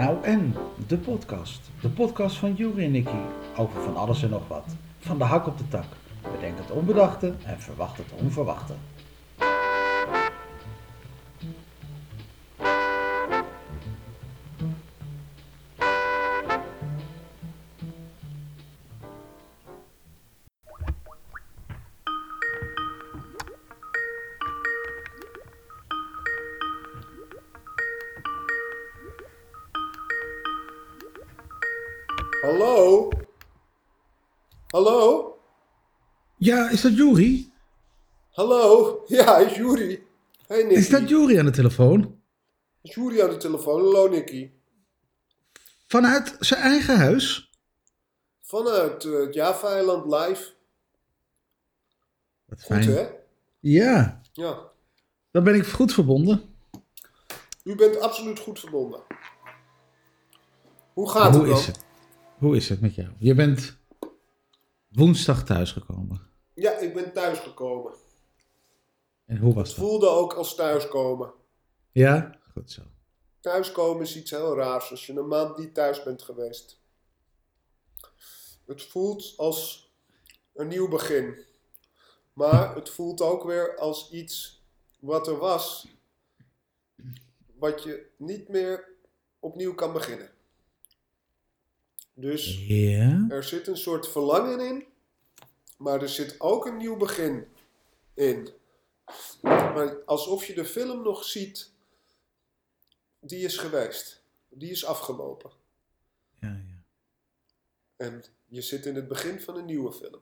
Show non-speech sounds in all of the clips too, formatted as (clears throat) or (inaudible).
Nou en, de podcast. De podcast van Juri en Nicky over van alles en nog wat. Van de hak op de tak. Bedenk het onbedachte en verwacht het onverwachte. Ja, is dat Juri? Hallo? (laughs) Ja, is Juri. Hey Nicky. Is dat Juri aan de telefoon? Is Juri aan de telefoon? Hallo Nicky. Vanuit zijn eigen huis? Vanuit eh, het Java-eiland live. Wat Goed hè? Ja, Ja. dan ben ik goed verbonden. U bent absoluut goed verbonden. Hoe gaat Hoe het dan? is het? Hoe is het met jou? Je bent woensdag thuisgekomen. Ja, ik ben thuisgekomen. En hoe was Het dat? voelde ook als thuiskomen. Ja? Goed zo. Thuiskomen is iets heel raars als je een maand niet thuis bent geweest. Het voelt als een nieuw begin. Maar het voelt ook weer als iets wat er was, wat je niet meer opnieuw kan beginnen. Dus Ja? er zit een soort verlangen in, maar er zit ook een nieuw begin in. Maar alsof je de film nog ziet, die is geweest. Die is afgelopen. Ja, ja. En je zit in het begin van een nieuwe film.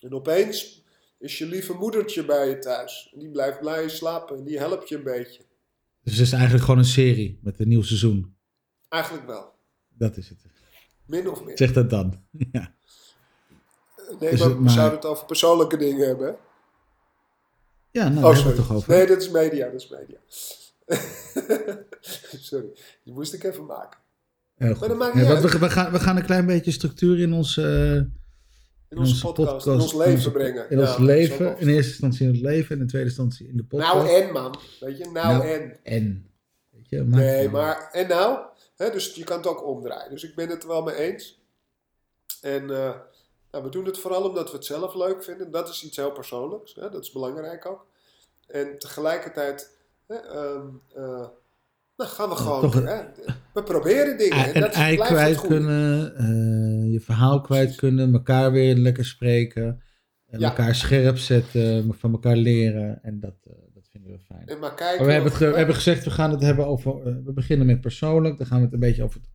En opeens is je lieve moedertje bij je thuis. En die blijft blij slapen en die helpt je een beetje. Dus het is eigenlijk gewoon een serie met een nieuw seizoen. Eigenlijk wel. Dat is het. Min of meer. Zeg dat dan. (laughs) Ja. Nee, maar we zouden het over persoonlijke dingen hebben. hè? Ja, nou, Oh, sorry. toch over. Nee, dat is media, dat is media. (laughs) sorry, die moest ik even maken. Heel goed. Maar dat maakt niet uit. we, we, gaan, we gaan een klein beetje structuur in ons, eh, in In onze podcast, in ons leven onze- brengen. In Ja, ons leven. In eerste instantie in het leven en in tweede instantie in de podcast. Nou en man, weet je, nou, Nou, en. En. Weet je, Nee, maar en nou? Dus je kan het ook omdraaien. Dus ik ben het er wel mee eens. En eh, nou, we doen het vooral omdat we het zelf leuk vinden. Dat is iets heel persoonlijks. Hè? Dat is belangrijk ook. En tegelijkertijd hè, ehm, eh, nou, gaan we gewoon. toch een- hè, we proberen dingen. uit. en Een dat ei kwijt kunnen, eh, je verhaal kwijt Precies. kunnen, elkaar weer lekker spreken, Ja. elkaar scherp zetten, van elkaar leren. En dat, eh, dat vinden we fijn. En maar kijken. Maar we hebben, we hebben gezegd, we gaan het hebben over. we beginnen met persoonlijk. Dan gaan we het een beetje over het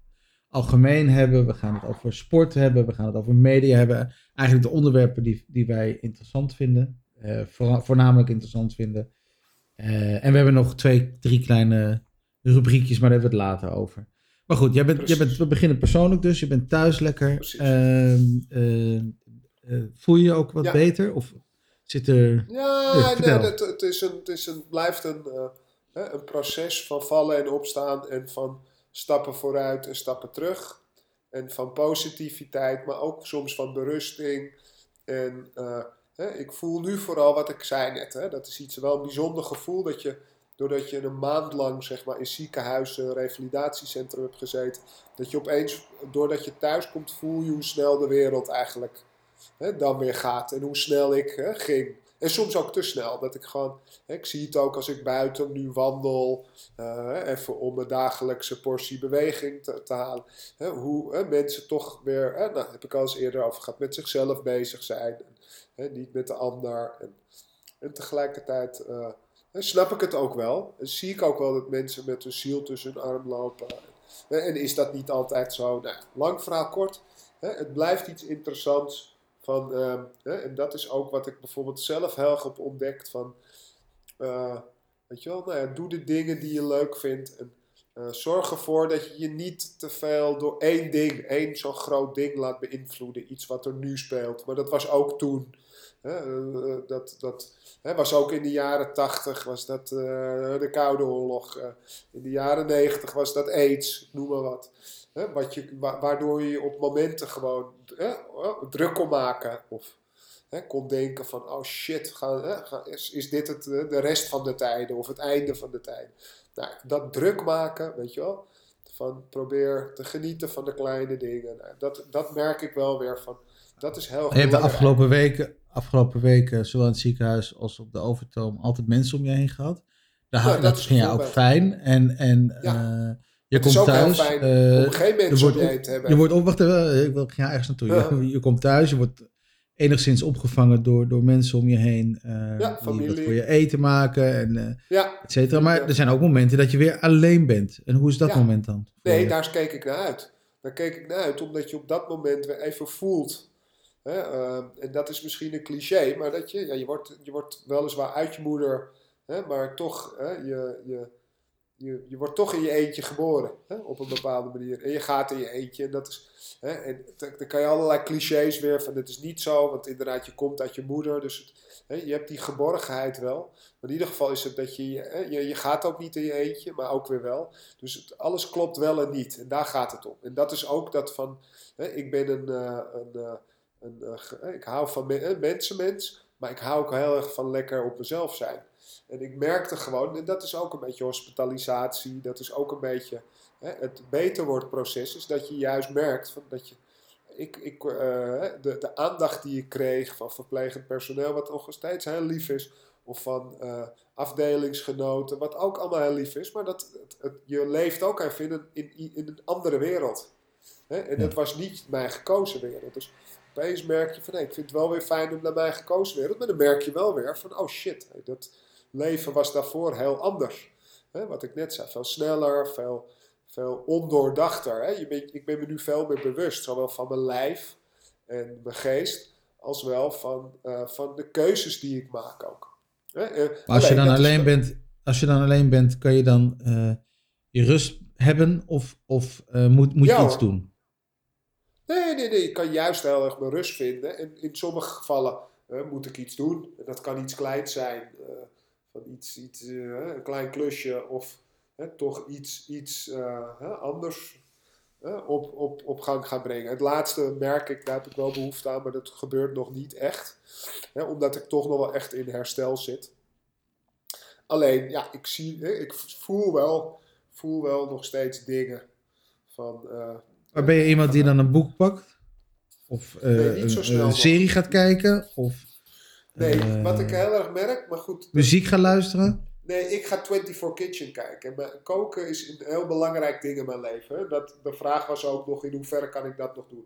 algemeen hebben. We gaan het over sport hebben. We gaan het over media hebben. Eigenlijk de onderwerpen die, die wij interessant vinden. eh, voornamelijk interessant vinden. Eh, en we hebben nog twee, drie kleine rubriekjes, maar daar hebben we het later over. Maar goed, jij bent, jij bent, we beginnen persoonlijk dus. Je bent thuis lekker. Eh, voel je je ook wat Ja. beter? Of zit er... Ja, Nee, het, het, is een, het is een, blijft een, een proces van vallen en opstaan en van stappen vooruit en stappen terug. En van positiviteit, maar ook soms van berusting. En eh, hè, ik voel nu vooral wat ik zei net. Hè, dat is iets wel een bijzonder gevoel dat je, doordat je een maand lang zeg maar, in ziekenhuizen, revalidatiecentrum hebt gezeten, dat je opeens, doordat je thuis komt, voel je hoe snel de wereld eigenlijk hè, dan weer gaat. En hoe snel ik hè, ging. En soms ook te snel. Dat ik gewoon, hè, ik zie het ook als ik buiten nu wandel. eh, even om mijn dagelijkse portie beweging te, halen. Hè, hoe hè, mensen toch weer, hè, nou, heb ik al eens eerder over gehad, met zichzelf bezig zijn. En, niet met de ander. En, tegelijkertijd eh, snap ik het ook wel. Zie ik ook wel dat mensen met hun ziel tussen hun arm lopen. En, is dat niet altijd zo? Nou, lang verhaal kort. Het blijft iets interessants. Van, ehm, en dat is ook wat ik bijvoorbeeld zelf heel heb ontdekt. Van, eh, weet je wel, nou ja, doe de dingen die je leuk vindt. En eh, zorg ervoor dat je je niet te veel door één ding, één zo'n groot ding laat beïnvloeden. Iets wat er nu speelt. Maar dat was ook toen. Hè, eh, dat dat was ook in de jaren tachtig, was dat eh, de Koude Oorlog. eh, in de jaren negentig was dat AIDS, noem maar wat. Wat je, wa- waardoor je op momenten gewoon oh, druk kon maken. Of kon denken van, oh shit, is, is dit het, eh, de rest van de tijden of het einde van de tijden? Nou, dat druk maken, weet je wel, van probeer te genieten van de kleine dingen. Nou, dat, dat merk ik wel weer van. Dat is heel Je hebt de afgelopen weken, afgelopen weken, zowel in het ziekenhuis als op de overtoom, altijd mensen om je heen gehad. Daar, Ja, dat, dat is vind je een ook fijn. En, en Ja. eh, je Het is komt ook thuis. fijn eh, om geen mensen wordt om je heen te hebben. Je wordt even, ik wil ergens naartoe. Ja. Je, (laughs) je komt thuis, je wordt enigszins opgevangen door, door mensen om je heen. eh Ja, die wat voor je eten maken en eh et cetera. Maar er zijn ook momenten dat je weer alleen bent. En hoe is dat moment dan? nee, daar keek ik naar uit. Daar keek ik naar uit, omdat je op dat moment weer even voelt. Hè, eh, en dat is misschien een cliché, maar dat je, ja, je, wordt, je wordt weliswaar uit je moeder, hè, maar toch, hè, je, je, je, je wordt toch in je eentje geboren, hè, op een bepaalde manier. En je gaat in je eentje. En dat is, hè, en dan kan je allerlei clichés weer van, het is niet zo, want inderdaad, je komt uit je moeder, dus hè, je hebt die geborgenheid wel. Maar in ieder geval is het dat je, je, je, gaat ook niet in je eentje, maar ook weer wel. Dus het, alles klopt wel en niet. En daar gaat het om. En dat is ook dat van, ik ben een, eh, een, eh, eh, ik hou van me- eh, mensenmens, maar ik hou ook heel erg van lekker op mezelf zijn. En ik merkte gewoon, en dat is ook een beetje hospitalisatie, dat is ook een beetje hè, het beter wordt proces, is dat je juist merkt van dat je, ik, ik, de, de aandacht die ik kreeg van verplegend personeel, wat nog steeds heel lief is, of van afdelingsgenoten, wat ook allemaal heel lief is, maar dat, het, het- je leeft ook even in een, in, in een andere wereld. Hè? En dat was niet mijn gekozen wereld. Dus opeens merk je van, hé, ik vind het wel weer fijn om naar mijn gekozen wereld, maar dan merk je wel weer van, oh shit, dat leven was daarvoor heel anders. Wat ik net zei, veel sneller, veel, veel ondoordachter. Hè? Je bent, ik ben me nu veel meer bewust, zowel van mijn lijf en mijn geest, als wel van, eh, van de keuzes die ik maak ook. Eh, Maar als je dan alleen bent, als je dan alleen bent, kan je dan eh, je rust hebben of, of moet, moet je Ja, iets doen? Nee, nee, nee. Ik kan juist heel erg mijn rust vinden. En in sommige gevallen moet ik iets doen. En dat kan iets kleins zijn. eh, van iets, iets eh, een klein klusje. Of toch iets, iets eh, anders op, op, op gang gaan brengen. Het laatste merk ik, daar heb ik wel behoefte aan. Maar dat gebeurt nog niet echt. Omdat ik toch nog wel echt in herstel zit. Alleen, ja, ik, zie, ik voel, wel, voel wel nog steeds dingen. Van, Maar ben je iemand die dan een boek pakt? Of Nee, zo een, serie gaat kijken? Of Nee, eh, wat ik heel erg merk, maar goed. muziek gaat luisteren? Nee, ik ga 24 Kitchen kijken. En mijn- koken is een heel belangrijk ding in mijn leven. Dat, de vraag was ook nog in hoeverre kan ik dat nog doen.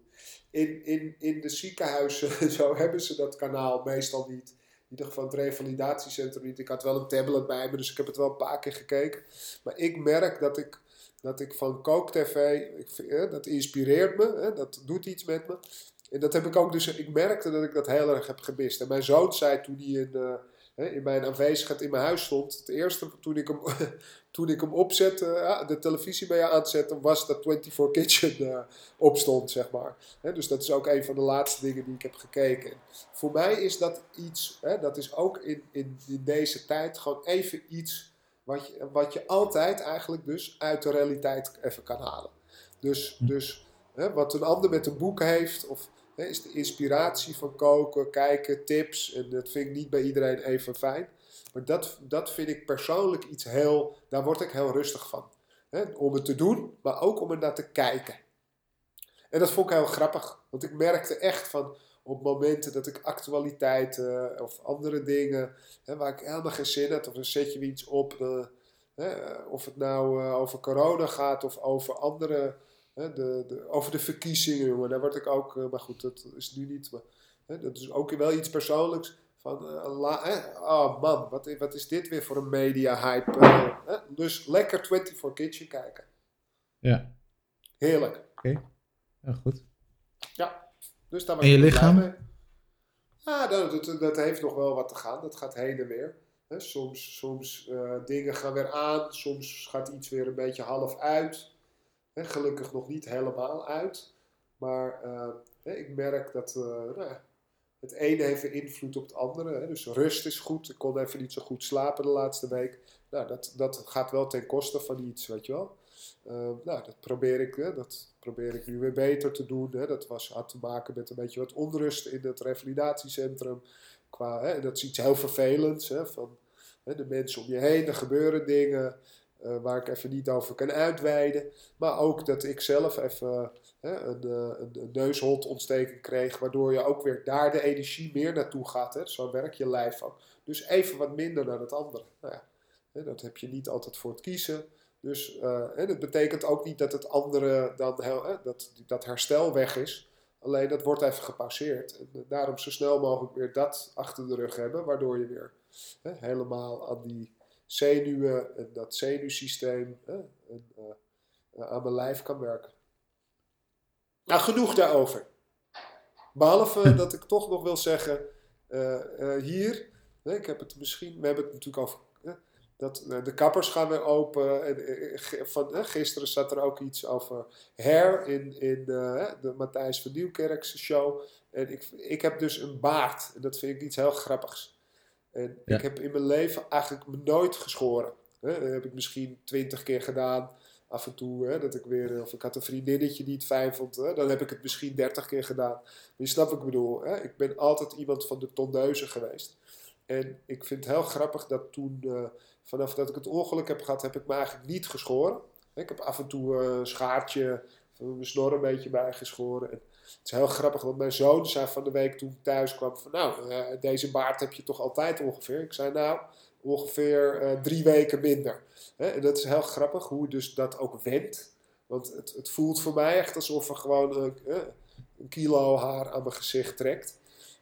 In, in, in de ziekenhuizen (laughs) zo hebben ze dat kanaal meestal niet. In ieder geval het revalidatiecentrum niet. Ik had wel een tablet bij me, dus ik heb het wel een paar keer gekeken. Maar ik merk dat ik, dat ik van kooktv, ik, vind- hè, dat inspireert me. Dat doet iets met me. En dat heb ik ook dus, ik merkte dat ik dat heel erg heb gemist. En mijn zoon zei toen hij in, eh, in mijn aanwezigheid in mijn huis stond. Het eerste toen ik hem, (laughs) toen ik hem opzette, ja, de televisie mee aan te zetten, was dat 24 Kitchen eh, opstond, zeg maar. Dus dat is ook een van de laatste dingen die ik heb gekeken. Voor mij is dat iets, dat is ook in, in deze tijd gewoon even iets wat je, wat je altijd eigenlijk dus uit de realiteit even kan halen. Dus, dus hè, wat een ander met een boek heeft, of hè, is de inspiratie van koken, kijken, tips. En dat vind ik niet bij iedereen even fijn. Maar dat, dat vind ik persoonlijk iets heel, daar word ik heel rustig van. Hè, om het te doen, maar ook om er naar te kijken. En dat vond ik heel grappig. Want ik merkte echt van op momenten dat ik actualiteiten eh, of andere dingen, hè, waar ik helemaal geen zin had, of dan zet je iets op. eh, hè, of het nou eh, over corona gaat of over andere Hè, de, de, over de verkiezingen, jongen, daar word ik ook, maar goed, dat is nu niet. Maar, hè, dat is ook wel iets persoonlijks. Van, oh man, wat, wat is dit weer voor een media-hype? Dus lekker 24 Kitchen kijken. Ja, Heerlijk. ja goed. Dus daar was En je lichaam? Ja, dat, dat, dat heeft nog wel wat te gaan. Dat gaat heen en weer. Soms soms eh, dingen gaan weer aan, soms gaat iets weer een beetje half uit. Hè, gelukkig nog niet helemaal uit. Maar eh, ik merk dat eh, nou het ene heeft een invloed op het andere. Hè. Dus rust is goed. Ik kon even niet zo goed slapen de laatste week. Nou, dat, dat gaat wel ten koste van iets, weet je wel. Eh, nou, dat probeer ik, hè, dat probeer ik nu weer beter te doen. Hè. Dat was, had te maken met een beetje wat onrust in het revalidatiecentrum. Qua, hè, dat is iets heel vervelends. Hè, van hè, de mensen om je heen, er gebeuren dingen. eh, waar ik even niet over kan uitweiden. Maar ook dat ik zelf even hè, een, uh, een, neusholtontsteking kreeg, waardoor je ook weer daar de energie meer naartoe gaat. Hè. Zo werkt je lijf ook. Dus even wat minder dan het andere. Nou ja, hè, dat heb je niet altijd voor het kiezen. Dus uh, hè, dat betekent ook niet dat het andere dan dat, dat herstel weg is. Alleen dat wordt even gepauzeerd. En daarom zo snel mogelijk weer dat achter de rug hebben, waardoor je weer helemaal aan die zenuwen en dat zenuwsysteem en, uh, aan mijn lijf kan werken. Nou, genoeg daarover. Behalve dat ik toch nog wil zeggen, uh, hier, ik heb het misschien, we hebben het natuurlijk over dat, de kappers gaan weer open. En, van, gisteren zat er ook iets over hair in, in uh, de Matthijs van Nieuwkerkse show. En ik, ik heb dus een baard. En dat vind ik iets heel grappigs. En ja. ik heb in mijn leven eigenlijk nooit geschoren. Hè? Dat heb ik misschien twintig keer gedaan. Af en toe, hè, dat ik weer, of ik had een vriendinnetje die het fijn vond, hè, dan heb ik het misschien dertig keer gedaan. Maar je snapt wat ik bedoel. Hè? Ik ben altijd iemand van de tondeuzen geweest. En ik vind het heel grappig dat toen, uh, vanaf dat ik het ongeluk heb gehad, heb ik me eigenlijk niet geschoren. Ik heb af en toe een schaartje mijn snor een beetje bijgeschoren. En het is heel grappig, want mijn zoon zei van de week toen ik thuis kwam van nou, uh, deze baard heb je toch altijd ongeveer? Ik zei nou, ongeveer uh, drie weken minder. En dat is heel grappig hoe je dus dat ook wendt. Want het, het voelt voor mij echt alsof er gewoon een, een kilo haar aan mijn gezicht trekt.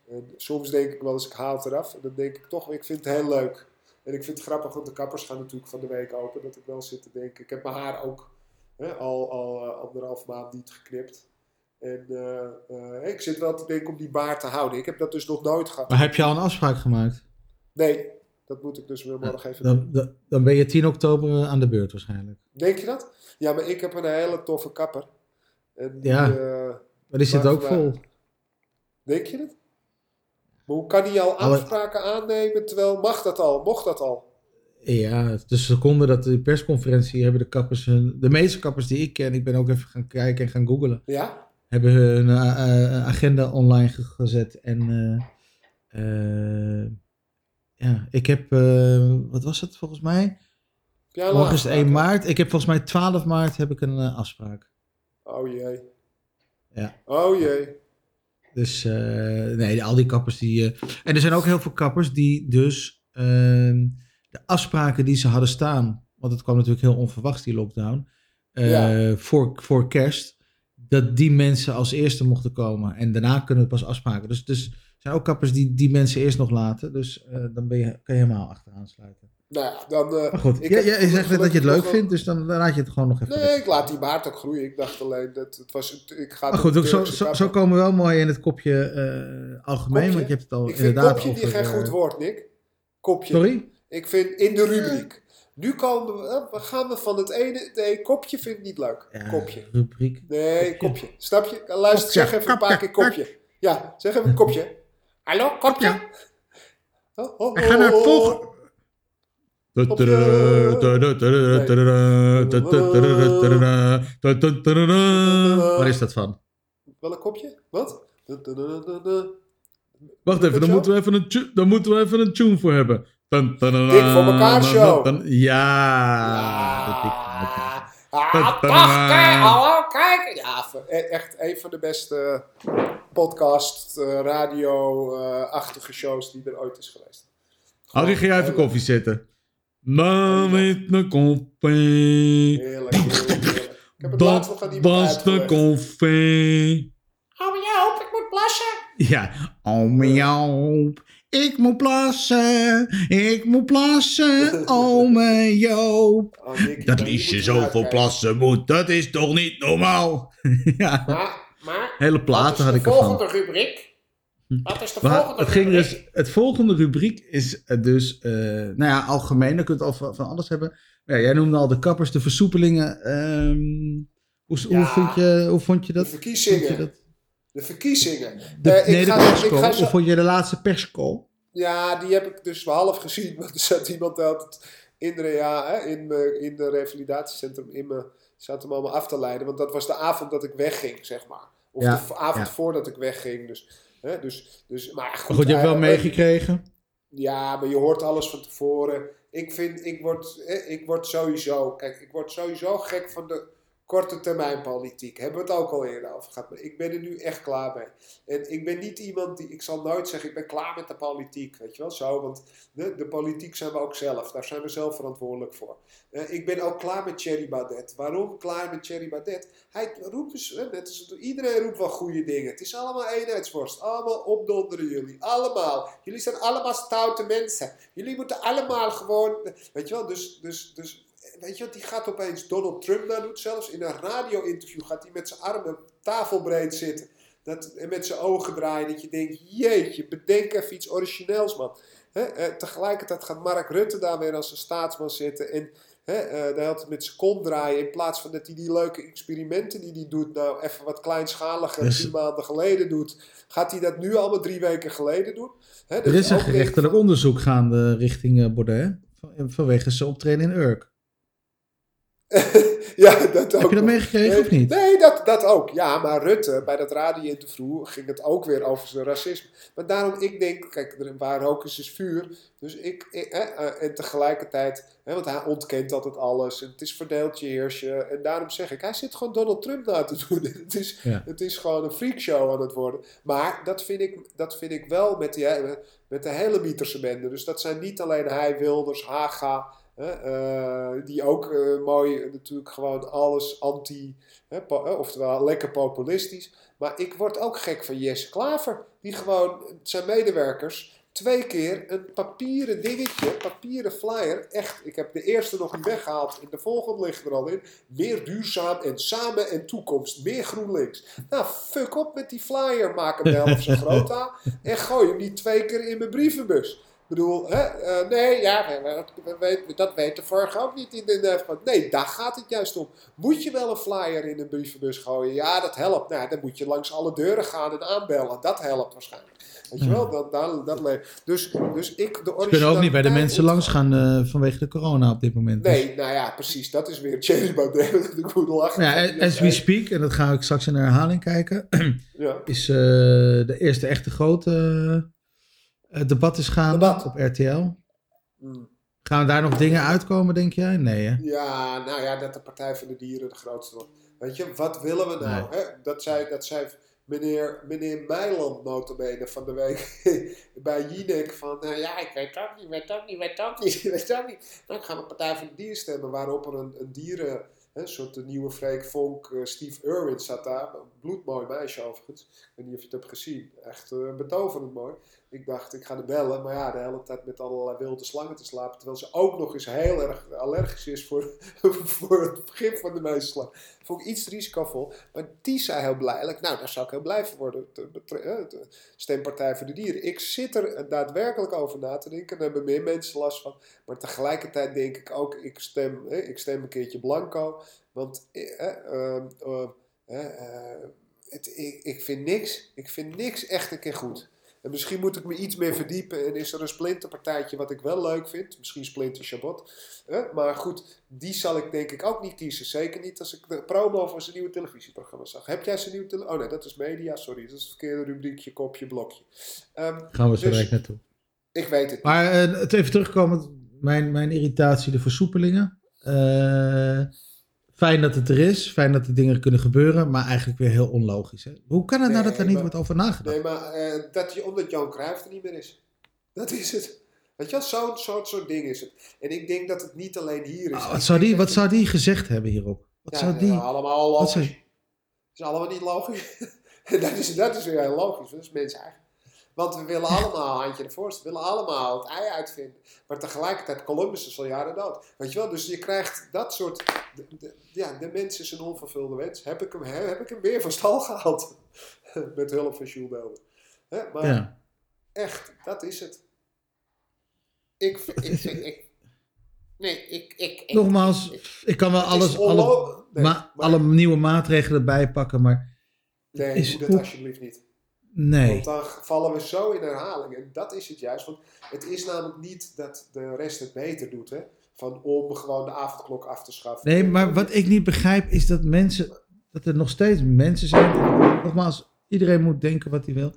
En soms denk ik wel eens, ik haal het eraf. En dan denk ik toch, ik vind het heel leuk. En ik vind het grappig, want de kappers gaan natuurlijk van de week open. Dat ik wel zit te denken. Ik heb mijn haar ook hè, al, al uh, anderhalf maand niet geknipt. En uh, uh, ik zit wel te denken om die baard te houden. Ik heb dat dus nog nooit gehad. Maar heb je al een afspraak gemaakt? Nee, dat moet ik dus weer morgen even dan, doen. Dan, dan ben je 10 oktober aan de beurt waarschijnlijk. Denk je dat? Ja, maar ik heb een hele toffe kapper. En die, ja, maar die zit ook vol. Denk je het? Maar hoe kan hij al afspraken aannemen terwijl mag dat al? Mocht dat al? Ja, de seconde dat de persconferentie hebben de kappers, hun, de meeste kappers die ik ken, ik ben ook even gaan kijken en gaan googlen, ja? hebben hun uh, agenda online gezet. En uh, uh, ja, ik heb, wat was het volgens mij? Ja, Morgen is het 1 maart. Ik heb volgens mij 12 maart heb ik een afspraak. Oh jee. Ja. Oh jee. Dus uh, nee, al die kappers die. Uh, en er zijn ook heel veel kappers die dus uh, de afspraken die ze hadden staan. Want het kwam natuurlijk heel onverwachts, die lockdown. Ja. voor, voor kerst. Dat die mensen als eerste mochten komen. En daarna kunnen we pas afspraken. Dus, dus er zijn ook kappers die die mensen eerst nog laten. Dus dan ben je, kan je helemaal achteraan sluiten. Nou ja, dan... Uh, maar goed, ja, je zegt net dat je het leuk vindt, dus dan, dan laat je het gewoon nog even... Nee, ik laat die baard ook groeien. Ik dacht alleen dat het was... Ik ga maar goed, ook zo, zo, zo, komen we wel mooi in het kopje uh, algemeen, kopje? want je hebt het al ik inderdaad vind kopje over, die geen goed woord, Nick. Kopje. Sorry? Ik vind in de rubriek. Nu komen we, we gaan we van het ene... Nee, kopje vind ik niet leuk. Ja, kopje. rubriek. Nee, kopje. kopje. Snap je? Luister, zeg even een paar keer kopje. Ja, zeg even kopje. Hallo, kopje. Oh, oh, oh, Ga naar het volgende... Waar is dat van? Welk kopje? Wat? Wacht even, dan moeten, we even een dan moeten we even een tune voor hebben. Dik voor elkaar show. Ja. Ah, kijk, kijk. Ja, echt een van de beste podcast, radio-achtige shows die er ooit is geweest. Harry, ga jij even koffie zetten? Maar met mijn koffie. Heerlijk, heerlijk. Ik heb het Dat laatst nog aan iemand was de koffie. Oh Joop, ik moet plassen. Ja, ome Joop, ik moet plassen, ik moet plassen, ome Joop. Oh, Nicky, Dat Liesje zoveel plassen moet, dat is toch niet normaal? (laughs) ja, Maar, maar, hele platen had de ik ervan. volgende rubriek? Wat is de Maar volgende het, ging rubriek? dus, het volgende rubriek is eh, dus, eh, nou ja, algemeen, dan kun je het al van, van alles hebben. Ja, jij noemde al de kappers, de versoepelingen. ehm, hoe, hoe, vond je, hoe vond je De dat? verkiezingen. Vond je dat? De verkiezingen. De, Eh, ik de ga- ik ga zo- Of vond je de laatste perscall? Ja, die heb ik dus half gezien. (laughs) Want er zat iemand altijd in de, ja, hè, in, me, in de revalidatiecentrum in me, zat hem allemaal af te leiden. Want dat was de avond dat ik wegging, zeg maar. Of Ja, de avond ja. voordat ik wegging. Dus, hè, dus, dus, maar goed, je hebt wel eh, meegekregen. Ja, maar je hoort alles van tevoren. ik vind, ik word, ik word sowieso, kijk, ik word sowieso gek van de korte termijn politiek. Hebben we het ook al eerder over gehad. Maar ik ben er nu echt klaar mee. En ik ben niet iemand die, ik zal nooit zeggen, ik ben klaar met de politiek. Weet je wel, zo. Want de, de politiek zijn we ook zelf. Daar zijn we zelf verantwoordelijk voor. Uh, ik ben ook klaar met Thierry Baudet. Waarom klaar met Thierry Baudet? Hij roept, dus, net iedereen roept wel goede dingen. Het is allemaal eenheidsworst. Allemaal opdonderen jullie. Allemaal. Jullie zijn allemaal stoute mensen. Jullie moeten allemaal gewoon, weet je wel, dus, dus, dus weet je wat, die gaat opeens Donald Trump naar doet. Zelfs in een radio-interview gaat hij met zijn armen tafelbreed zitten. Dat, en met zijn ogen draaien. Dat je denkt, jeetje, bedenk even iets origineels, man. He, eh, tegelijkertijd gaat Mark Rutte daar weer als een staatsman zitten. En he, eh, de hele met zijn kont draaien. In plaats van dat hij die leuke experimenten die hij doet, nou even wat kleinschaliger, drie maanden geleden doet. Gaat hij dat nu allemaal drie weken geleden doen? He, er is een gerechtelijk onderzoek gaande richting uh, Baudet. Vanwege zijn optreden in Urk. (laughs) ja, dat ook. Heb je dat meegekregen of niet? Nee, dat, dat ook. Ja, maar Rutte, bij dat radio-interview ging het ook weer over zijn racisme. Maar daarom, ik denk, kijk, waar rook is, is vuur. Dus ik, ik eh, en tegelijkertijd, hè, want hij ontkent altijd alles. En het is verdeeldje heersje. En daarom zeg ik, hij zit gewoon Donald Trump na te doen. (laughs) het, is, het is gewoon een freakshow aan het worden. Maar dat vind ik, dat vind ik wel met, die, met de hele Mieterse bende. Dus dat zijn niet alleen hij, Wilders, Haga... Uh, die ook uh, mooi natuurlijk gewoon alles anti, hè, oftewel lekker populistisch. Maar ik word ook gek van Jesse Klaver, die gewoon zijn medewerkers twee keer een papieren dingetje, papieren flyer. Echt, ik heb de eerste nog niet weggehaald. In de volgende ligt er al in. Meer duurzaam en samen en toekomst. Meer GroenLinks. Nou, fuck op met die flyer. Maak hem wel of zo groot aan. En gooi hem niet twee keer in mijn brievenbus. Ik bedoel, hè, uh, nee, ja, we, we, we, dat weet de vorige ook niet in de Nee, daar gaat het juist om. Moet je wel een flyer in een brievenbus gooien? Ja, dat helpt. Nou, dan moet je langs alle deuren gaan en aanbellen. Dat helpt waarschijnlijk. Weet je wel, dat, dat, dat Dus, dus ik, de Ze kunnen ook niet bij de mensen langs gaan uh, vanwege de corona op dit moment. Dus. Nee, nou ja, precies. Dat is weer Thierry Baudet. (laughs) de goede lachen. Ja, as we speak, en dat ga ik straks in de herhaling kijken, (clears throat) ja. is uh, de eerste echte grote het debat is gaande debat. op RTL. Hmm. Gaan daar nog dingen uitkomen, denk jij? Nee, hè? Ja, nou ja, dat de Partij van de Dieren de grootste wordt. Weet je, wat willen we nou? Hè? Dat, zei, dat zei meneer, meneer Meiland notabene van de week (laughs) bij Jinek van... Nou ja, ik weet ook niet, weet ook niet, weet ook niet, (laughs) weet ook niet. Nou, ik ga een Partij van de Dieren stemmen waarop er een, een dieren... Een soort nieuwe Freek Vonk, uh, Steve Irwin zat daar. Een bloedmooi meisje overigens. Ik weet niet of je het hebt gezien. Echt uh, betoverend mooi. Ik dacht, ik ga er bellen. Maar ja, de hele tijd met allerlei wilde slangen te slapen. Terwijl ze ook nog eens heel erg allergisch is voor, (laughs) voor het begin van de meeste slang. Vond ik iets risicovol. Maar die zei heel blijlijk, nou, daar zou ik heel blij voor worden. De, Stempartij voor de Dieren. Ik zit er daadwerkelijk over na te denken. Daar hebben meer mensen last van. Maar tegelijkertijd denk ik ook, ik stem, ik stem een keertje blanco. Want eh, eh, eh, het, ik, ik vind niks, ik vind niks echt een keer goed. En misschien moet ik me iets meer verdiepen en is er een splinterpartijtje wat ik wel leuk vind. Misschien Splinter Chabot. Maar goed, die zal ik denk ik ook niet kiezen. Zeker niet als ik de promo van zijn nieuwe televisieprogramma zag. Heb jij zijn nieuwe televisie? Oh nee, dat is media. Sorry, dat is het verkeerde rubriekje, kopje, blokje. Um, Gaan we zo dus, naartoe. Ik weet het Maar uh, het even terugkomen, mijn, mijn irritatie, de versoepelingen. Uh, Fijn dat het er is, fijn dat die dingen kunnen gebeuren, maar eigenlijk weer heel onlogisch. Hè? Hoe kan het nou dat er niet wordt over nagedacht? Nee, maar uh, dat je, omdat Johan Cruijff er niet meer is. Dat is het. Weet je zo'n soort, soort ding is het. En ik denk dat het niet alleen hier is. Oh, wat zou die, wat zou die gezegd hebben hierop? Wat ja, zou die... allemaal logisch. Het is allemaal niet logisch. (laughs) dat, is, dat is weer heel logisch. Dat is mensen eigenlijk. Want we willen allemaal, handje de voorste, we willen allemaal het ei uitvinden. Maar tegelijkertijd, Columbus is al jaren dood. Weet je wel, dus je krijgt dat soort, de, ja, de mens is een onvervulde wens. Heb ik hem, heb ik hem weer van stal (laughs) gehaald. Met hulp van Jules Maar ja. echt, dat is het. Ik, ik, ik, nee, ik, ik, Nogmaals, ik kan wel alles, alle, maar, alle nieuwe maatregelen erbij pakken, maar... Nee, is, doe dat alsjeblieft niet. Nee. Want dan vallen we zo in herhaling. En dat is het juist. Want het is namelijk niet dat de rest het beter doet. Hè? Van om gewoon de avondklok af te schaffen. Nee, maar wat ik niet begrijp is dat mensen. Dat er nog steeds mensen zijn. Nogmaals, iedereen moet denken wat hij wil.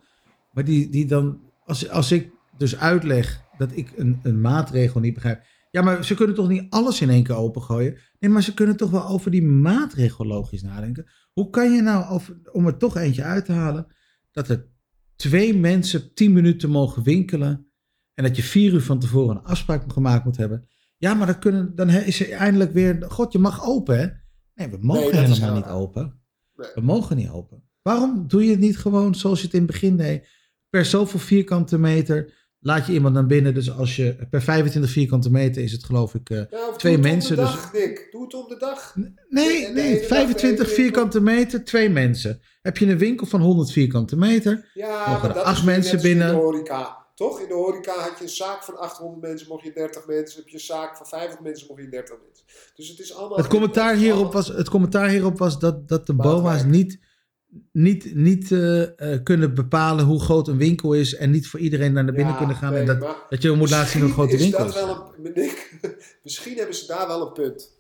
Maar die, die dan. Als, als ik dus uitleg dat ik een, een maatregel niet begrijp. Ja, maar ze kunnen toch niet alles in één keer opengooien? Nee, maar ze kunnen toch wel over die maatregel logisch nadenken. Hoe kan je nou, over, om er toch eentje uit te halen, dat er twee mensen tien minuten mogen winkelen en dat je vier uur van tevoren een afspraak gemaakt moet hebben? Ja, maar dan, kunnen, dan is er eindelijk weer, god, je mag open hè? Nee, we mogen Nee, helemaal niet open. Nee. We mogen niet open. Waarom doe je het niet gewoon zoals je het in het begin deed? Per zoveel vierkante meter laat je iemand naar binnen. Dus als je per 25 vierkante meter is het geloof ik... eh, Ja, Twee doe het mensen, om de dus- dag, Nick. Doe het om de dag. nee, En nee, dag 25 de ene vierkante meter, twee mensen. Heb je een winkel van 100 vierkante meter? Ja, Mogen er dat acht mensen als in binnen? de horeca. Toch? In de horeca had je een zaak van 800 mensen, mocht je 30 mensen. Heb je een zaak van 50 mensen, mocht je 30 mensen. Dus het is allemaal... Het commentaar hierop was, het commentaar hierop was dat, dat de. BOA's niet, niet, niet eh, eh, kunnen bepalen hoe groot een winkel is. En niet voor iedereen naar binnen Ja, kunnen gaan. nee, en dat, dat je moet laten zien hoe groot de winkel is dat wel een, (laughs) misschien hebben ze daar wel een punt.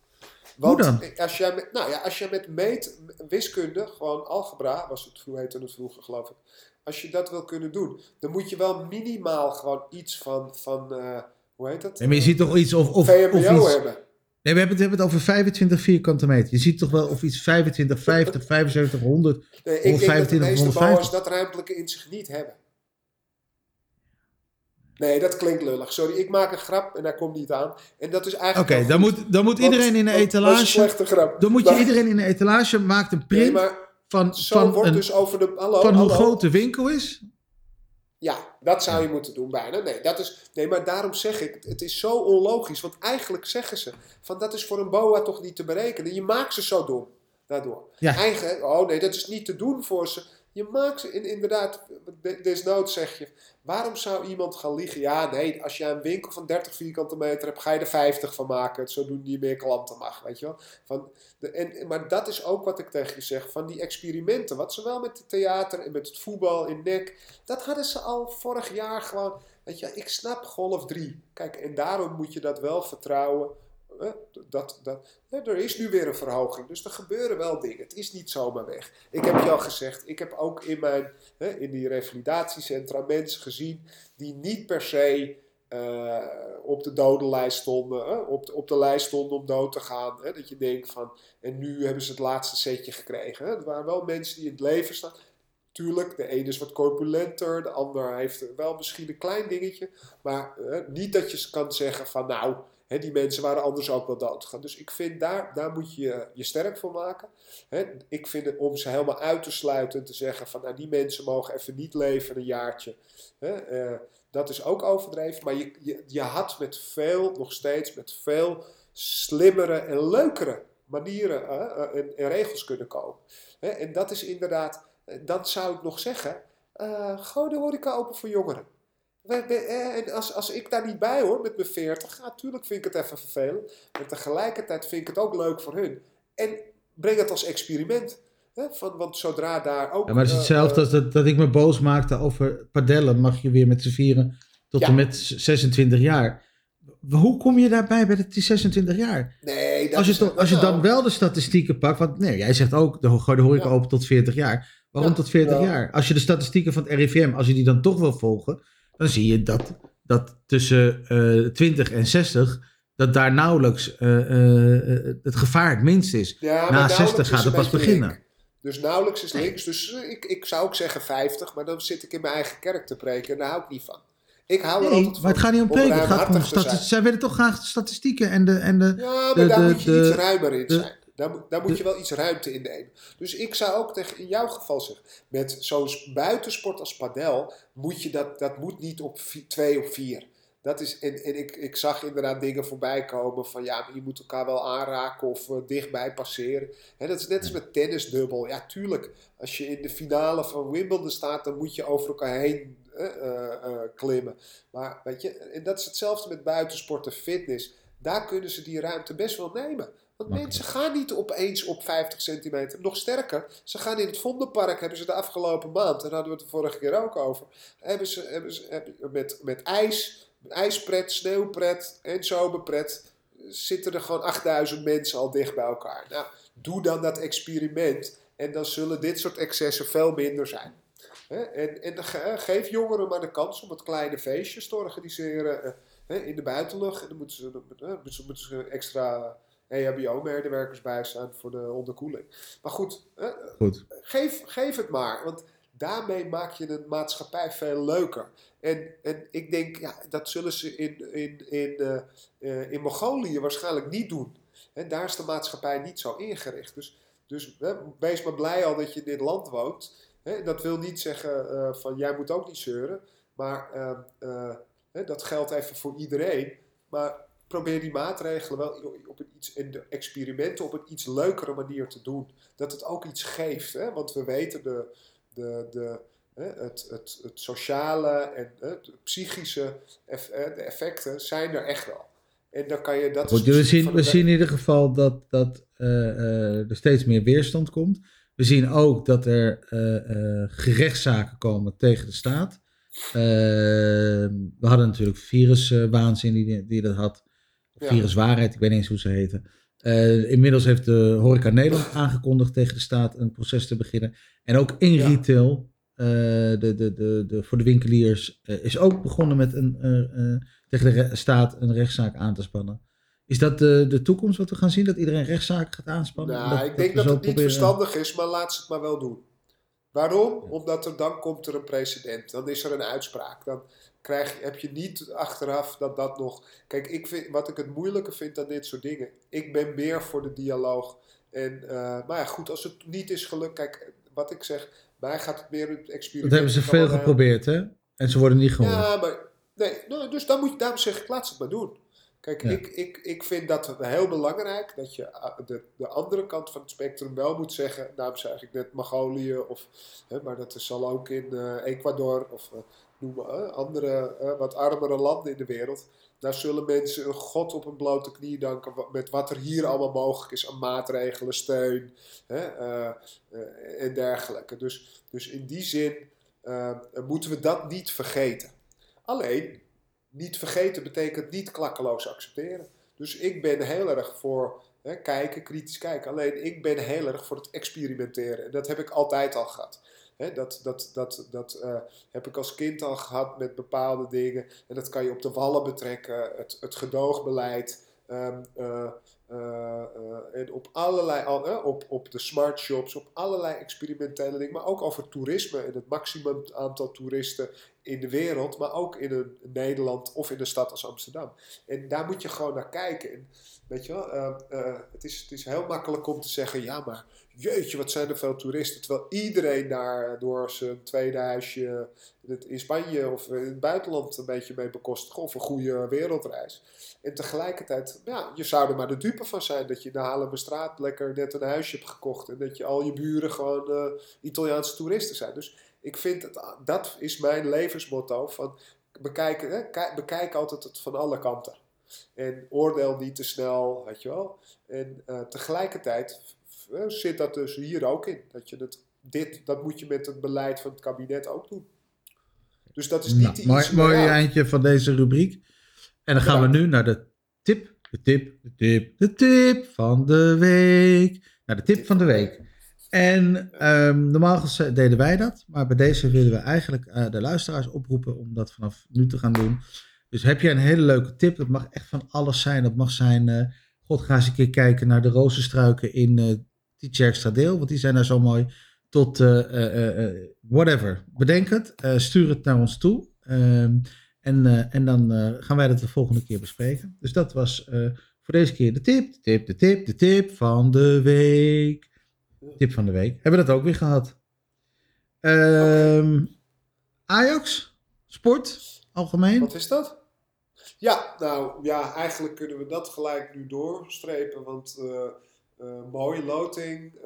Hoe Want dan? Als jij met, nou ja, als jij met meet, wiskunde, gewoon algebra, was het vroeger, heette het vroeger geloof ik. Als je dat wil kunnen doen, dan moet je wel minimaal gewoon iets van, van eh, hoe heet dat? Maar je ziet toch iets of, of, VMBO of iets... hebben. Nee, we hebben, het, we hebben het over 25 vierkante meter. Je ziet toch wel of iets 25, 50, 75, 100. Nee, ik denk dat de 125 meeste of 150. bouwers dat ruimtelijke in zich niet hebben. Nee, dat klinkt lullig. Sorry, ik maak een grap en daar komt niet aan. En dat is Oké, eigenlijk. wel dan moet, dan moet iedereen in de is een etalage. slechte grap. Dan moet je Maar- iedereen in de etalage maakt een print Nee, maar van, zo van, wordt een, dus over de. Hallo, van hoe hallo. groot de winkel is. Ja, dat zou je moeten doen bijna. Nee, dat is, nee, maar daarom zeg ik, het is zo onlogisch. Want eigenlijk zeggen ze, van dat is voor een boa toch niet te berekenen. Je maakt ze zo dom daardoor. Ja. Eigen, oh nee, dat is niet te doen voor ze. Je maakt ze, in, inderdaad, de- desnoods zeg je, waarom zou iemand gaan liegen? Ja, nee, als je een winkel van 30 vierkante meter hebt, ga je er 50 van maken. Zo doen die meer klanten mag, weet je wel. Van de, en, maar dat is ook wat ik tegen je zeg, van die experimenten. Wat zowel met het theater en met het voetbal in nek, dat hadden ze al vorig jaar gewoon. Weet je, ik snap golf 3. Kijk, en daarom moet je dat wel vertrouwen. Dat, dat, er is nu weer een verhoging, dus er gebeuren wel dingen. Het is niet zomaar weg. Ik heb je al gezegd, ik heb ook in, mijn, in die revalidatiecentra mensen gezien die niet per se eh, op de dodenlijst stonden, hè, op, de, op de lijst stonden om dood te gaan. Hè, dat je denkt van, en nu hebben ze het laatste setje gekregen. Hè. Het waren wel mensen die in het leven staan. Tuurlijk, de ene is wat corpulenter, de ander heeft wel misschien een klein dingetje. Maar niet dat je kan zeggen van nou, die mensen waren anders ook wel doodgegaan. Dus ik vind daar, daar moet je je sterk voor maken. Ik vind het om ze helemaal uit te sluiten en te zeggen van nou, die mensen mogen even niet leven een jaartje. Eh, dat is ook overdreven. Maar je, je, had met veel, nog steeds met veel slimmere en leukere manieren eh, eh, en, regels kunnen komen. En dat is inderdaad, dan zou ik nog zeggen, gooi de horeca open voor jongeren. Eh, En als, als ik daar niet bij hoor met mijn 40, ja, natuurlijk vind ik het even vervelend. Maar tegelijkertijd vind ik het ook leuk voor hun. En breng het als experiment. Hè? Van, want zodra daar ook. Ja, maar het is eh, hetzelfde eh, als dat, dat ik me boos maakte over padellen. Mag je weer met z'n vieren tot Ja. en met 26 jaar. Hoe kom je daarbij bij die 26 jaar? nee, dat Als je, toch, als je dan wel de statistieken pakt, want nee, jij zegt ook, de, de horeca Ja. open tot 40 jaar. Waarom tot 40 ja. jaar? Als je de statistieken van het RIVM, als je die dan toch wil volgen, dan zie je dat, dat tussen eh 20 en 60, dat daar nauwelijks eh, eh, eh, het gevaar het minst is. Ja, Na nauwelijks 60 is gaat het pas beginnen. link. Dus nauwelijks is links. Dus eh, ik, ik zou ook zeggen 50, maar dan zit ik in mijn eigen kerk te preken en daar hou ik niet van. Ik hou er altijd maar het van gaat niet om preken, het gaat om statistieken. Zij willen toch graag statistieken en de... En de Ja, maar de- daar de- moet je de- iets ruimer in zijn. Daar, moet- daar moet je wel iets ruimte in nemen. Dus ik zou ook tegen, in jouw geval zeggen, met zo'n buitensport als padel, moet je dat, dat moet niet op twee of vier. Dat is, en en ik, ik zag inderdaad dingen voorbij komen van ja, maar je moet elkaar wel aanraken of eh, dichtbij passeren. Hè, dat is net als met tennisdubbel. Ja, tuurlijk, als je in de finale van Wimbledon staat, dan moet je over elkaar heen eh, eh, klimmen. Maar weet je, en dat is hetzelfde met buitensport en fitness. Daar kunnen ze die ruimte best wel nemen. Want mensen gaan niet opeens op 50 centimeter. Nog sterker, ze gaan in het Vondelpark, hebben ze de afgelopen maand, daar hadden we het de vorige keer ook over, hebben ze, hebben ze hebben, met, met ijs, ijspret, sneeuwpret en zomerpret, zitten er gewoon 8000 mensen al dicht bij elkaar. Nou, doe dan dat experiment en dan zullen dit soort excessen veel minder zijn. En, en ge- geef jongeren maar de kans om wat kleine feestjes te organiseren. Eh, hè, in de buitenlucht. En dan moeten ze, dan moeten moeten ze extra EHBO-medewerkers bij staan voor de onderkoeling. Maar goed, goed. Geef, geef het maar. Want daarmee maak je de maatschappij veel leuker. En, en ik denk, ja, dat zullen ze in, in, in, uh, in Mongolië waarschijnlijk niet doen. En daar is de maatschappij niet zo ingericht. Dus, dus wees maar blij al dat je in dit land woont. dat wil niet zeggen uh, van jij moet ook niet zeuren. Maar dat geldt even voor iedereen. Maar probeer die maatregelen wel op een iets, in de experimenten op een iets leukere manier te doen. Dat het ook iets geeft. Hè? Want we weten de, de, de, het, het, het sociale en het psychische de effecten zijn er echt wel. En dan kan je dat. Goed, we, zien, we zien in ieder geval dat, dat uh, er steeds meer weerstand komt. We zien ook dat er uh, gerechtszaken komen tegen de staat. We hadden natuurlijk viruswaanzin die, die dat had. Viruswaarheid, ik weet niet eens hoe ze heten. inmiddels heeft de Horeca Nederland aangekondigd tegen de staat een proces te beginnen. En ook in retail, de, de, de, de, voor de winkeliers, is ook begonnen met een tegen de staat een rechtszaak aan te spannen. Is dat de, de toekomst wat we gaan zien? Dat iedereen rechtszaken gaat aanspannen? Nou, ik denk dat, het niet verstandig is, maar laat ze het maar wel doen. Waarom? Omdat er dan komt er een precedent. Dan is er een uitspraak. Dan krijg, heb je niet achteraf dat dat nog... Kijk, ik vind, wat ik het moeilijke vind aan dit soort dingen... Ik ben meer voor de dialoog. En, uh, maar ja, goed, als het niet is gelukt... Kijk, wat ik zeg, mij gaat het meer het experiment... Dat hebben ze veel geprobeerd, hè? En ze worden niet gehoord. Ja, maar Nee, nou, dus dan moet je, daarom zeg ik, laat ze het maar doen. Kijk, ik, ik, ik vind dat heel belangrijk dat je ah, de, de andere kant van het spectrum wel moet zeggen. Daarom zeg ik net Mongolië, of, hè, maar dat zal ook in uh, Ecuador of uh, noem maar, uh, andere wat armere landen in de wereld. Daar zullen mensen een god op een blote knie danken met wat er hier allemaal mogelijk is aan maatregelen, steun hè, en dergelijke. Dus, dus in die zin moeten we dat niet vergeten. Alleen, niet vergeten betekent niet klakkeloos accepteren. Dus ik ben heel erg voor hè, kijken, kritisch kijken. Alleen ik ben heel erg voor het experimenteren. En dat heb ik altijd al gehad. dat dat, dat, dat uh, heb ik als kind al gehad met bepaalde dingen. En dat kan je op de wallen betrekken. Het, het gedoogbeleid. Um, uh, en op allerlei, op, op de smart shops, op allerlei experimentele dingen, maar ook over toerisme en het maximum aantal toeristen in de wereld, maar ook in een, Nederland of in een stad als Amsterdam. En daar moet je gewoon naar kijken. En, weet je wel, het, is, het is heel makkelijk om te zeggen, ja maar jeetje, wat zijn er veel toeristen. Terwijl iedereen daar door zijn tweede huisje in Spanje of in het buitenland een beetje mee bekostigt. Of een goede wereldreis. En tegelijkertijd, ja, je zou er maar de dupe van zijn dat je in de Haarlemmerstraat lekker net een huisje hebt gekocht. En dat je al je buren gewoon uh, Italiaanse toeristen zijn. Dus ik vind, het, dat is mijn levensmotto van bekijken, hè, bekijk altijd het van alle kanten. En oordeel niet te snel, weet je wel. En uh, tegelijkertijd uh, zit dat dus hier ook in. Dat, je het, dit, dat moet je met het beleid van het kabinet ook doen. Dus dat is niet nou, iets... Mooi, mooi eindje van deze rubriek. En dan gaan we nu naar de tip, de tip, de tip, de tip van de week. Naar de tip van de week. En um, normaal deden wij dat, maar bij deze willen we eigenlijk uh, de luisteraars oproepen om dat vanaf nu te gaan doen. Dus heb je een hele leuke tip, dat mag echt van alles zijn. Dat mag zijn, uh, god ga eens een keer kijken naar de rozenstruiken in uh, Tietjerkstra deel, want die zijn daar zo mooi. Tot whatever, bedenk het, stuur het naar ons toe. Um, en, en dan gaan wij dat de volgende keer bespreken. Dus dat was voor deze keer de tip, de tip, de tip, de tip van de week. Tip van de week. Hebben we dat ook weer gehad. Um, Ajax, sport, algemeen. Wat is dat? Ja, nou ja, eigenlijk kunnen we dat gelijk nu doorstrepen. Want mooie loting,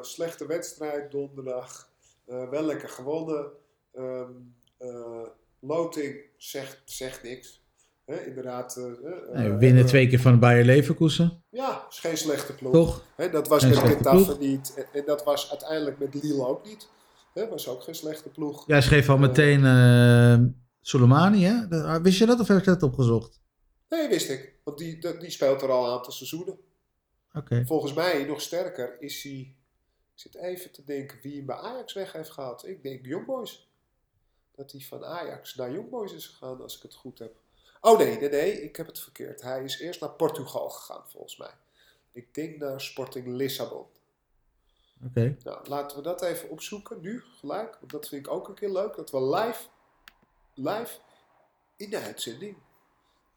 slechte wedstrijd donderdag, wel lekker gewonnen. Um, Loting zegt, zegt niks. Inderdaad. Uh, nee, we winnen twee keer van Bayer Leverkusen. Ja, is geen slechte ploeg. Toch? dat was geen met Getafe niet. En, dat was uiteindelijk met Lille ook niet. Dat was ook geen slechte ploeg. Jij schreef al meteen Soleimani, hè? Ah, wist je dat of heb je dat opgezocht? Nee, wist ik. Want die, die speelt er al een aantal seizoenen. Oké. Volgens mij nog sterker is hij... Ik zit even te denken wie hem bij Ajax weg heeft gehad. Ik denk Young Boys dat hij van Ajax naar Young Boys is gegaan, als ik het goed heb. Oh nee, nee, nee, ik heb het verkeerd. Hij is eerst naar Portugal gegaan, volgens mij. Ik denk naar Sporting Lissabon. Oké. Nou, laten we dat even opzoeken, nu, gelijk. Want dat vind ik ook een keer leuk, dat we live, live in de uitzending.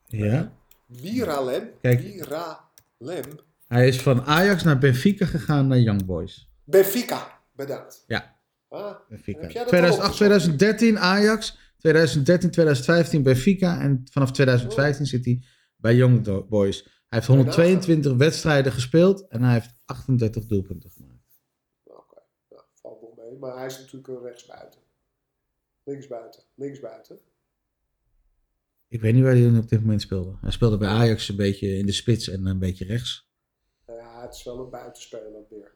Ja. Miralem, Kijk. Miralem, Hij is van Ajax naar Benfica gegaan naar Young Boys. Benfica, bedankt. Ja. Ah, Benfica. Heb jij dat 2008, al 2013 Ajax. 2013, 2015 Benfica. En vanaf 2015 zit hij bij Young Boys. Hij heeft 122 wedstrijden gespeeld en hij heeft 38 doelpunten gemaakt. Oké, nou, valt nog mee. Maar hij is natuurlijk een rechtsbuiten. Linksbuiten, linksbuiten. Ik weet niet waar hij op dit moment speelde. Hij speelde bij Ajax een beetje in de spits en een beetje rechts. Ja, het is wel een buitenspeler meer.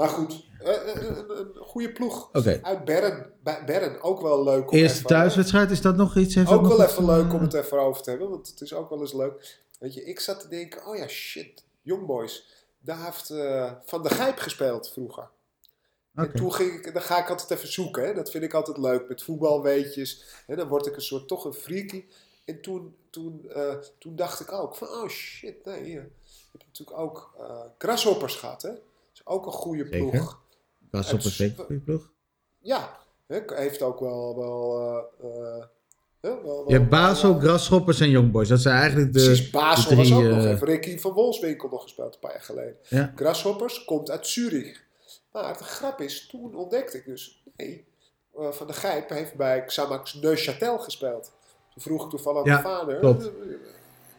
Maar goed, eh, eh, een, een, goede ploeg. Uit Bern. Bern, ook wel leuk om Eerste even- thuiswedstrijd, is dat nog iets? Heeft Ook nog wel even leuk eh, om het even over te hebben, want het is ook wel eens leuk. Weet je, ik zat te denken, oh ja, shit, Young Boys. Daar heeft eh, Van de Gijp gespeeld vroeger. Oké. En toen ging ik, dan ga ik altijd even zoeken. Hè. Dat vind ik altijd leuk met voetbalweetjes. En dan word ik een soort toch een freaky. En toen, toen, eh, toen dacht ik ook van, oh shit, nee. Je hebt natuurlijk ook eh Grasshoppers gehad, hè. Is ook een goede Zeker. ploeg. Was op een zeker goede ploeg. Ja, heeft ook wel... wel, eh, eh, wel, Je hebt Basel, wel- Grasshoppers en Young Boys. Dat zijn eigenlijk de, Precies, Basel was ook nog eh, even. Ricky van Wolfswinkel nog gespeeld een paar jaar geleden. Ja. Grasshoppers komt uit Zurich. Maar de grap is, toen ontdekte ik dus, nee, Van de Gijp heeft bij Xamax Neuchâtel gespeeld. Toen vroeg ik toevallig aan Ja, mijn vader, klopt.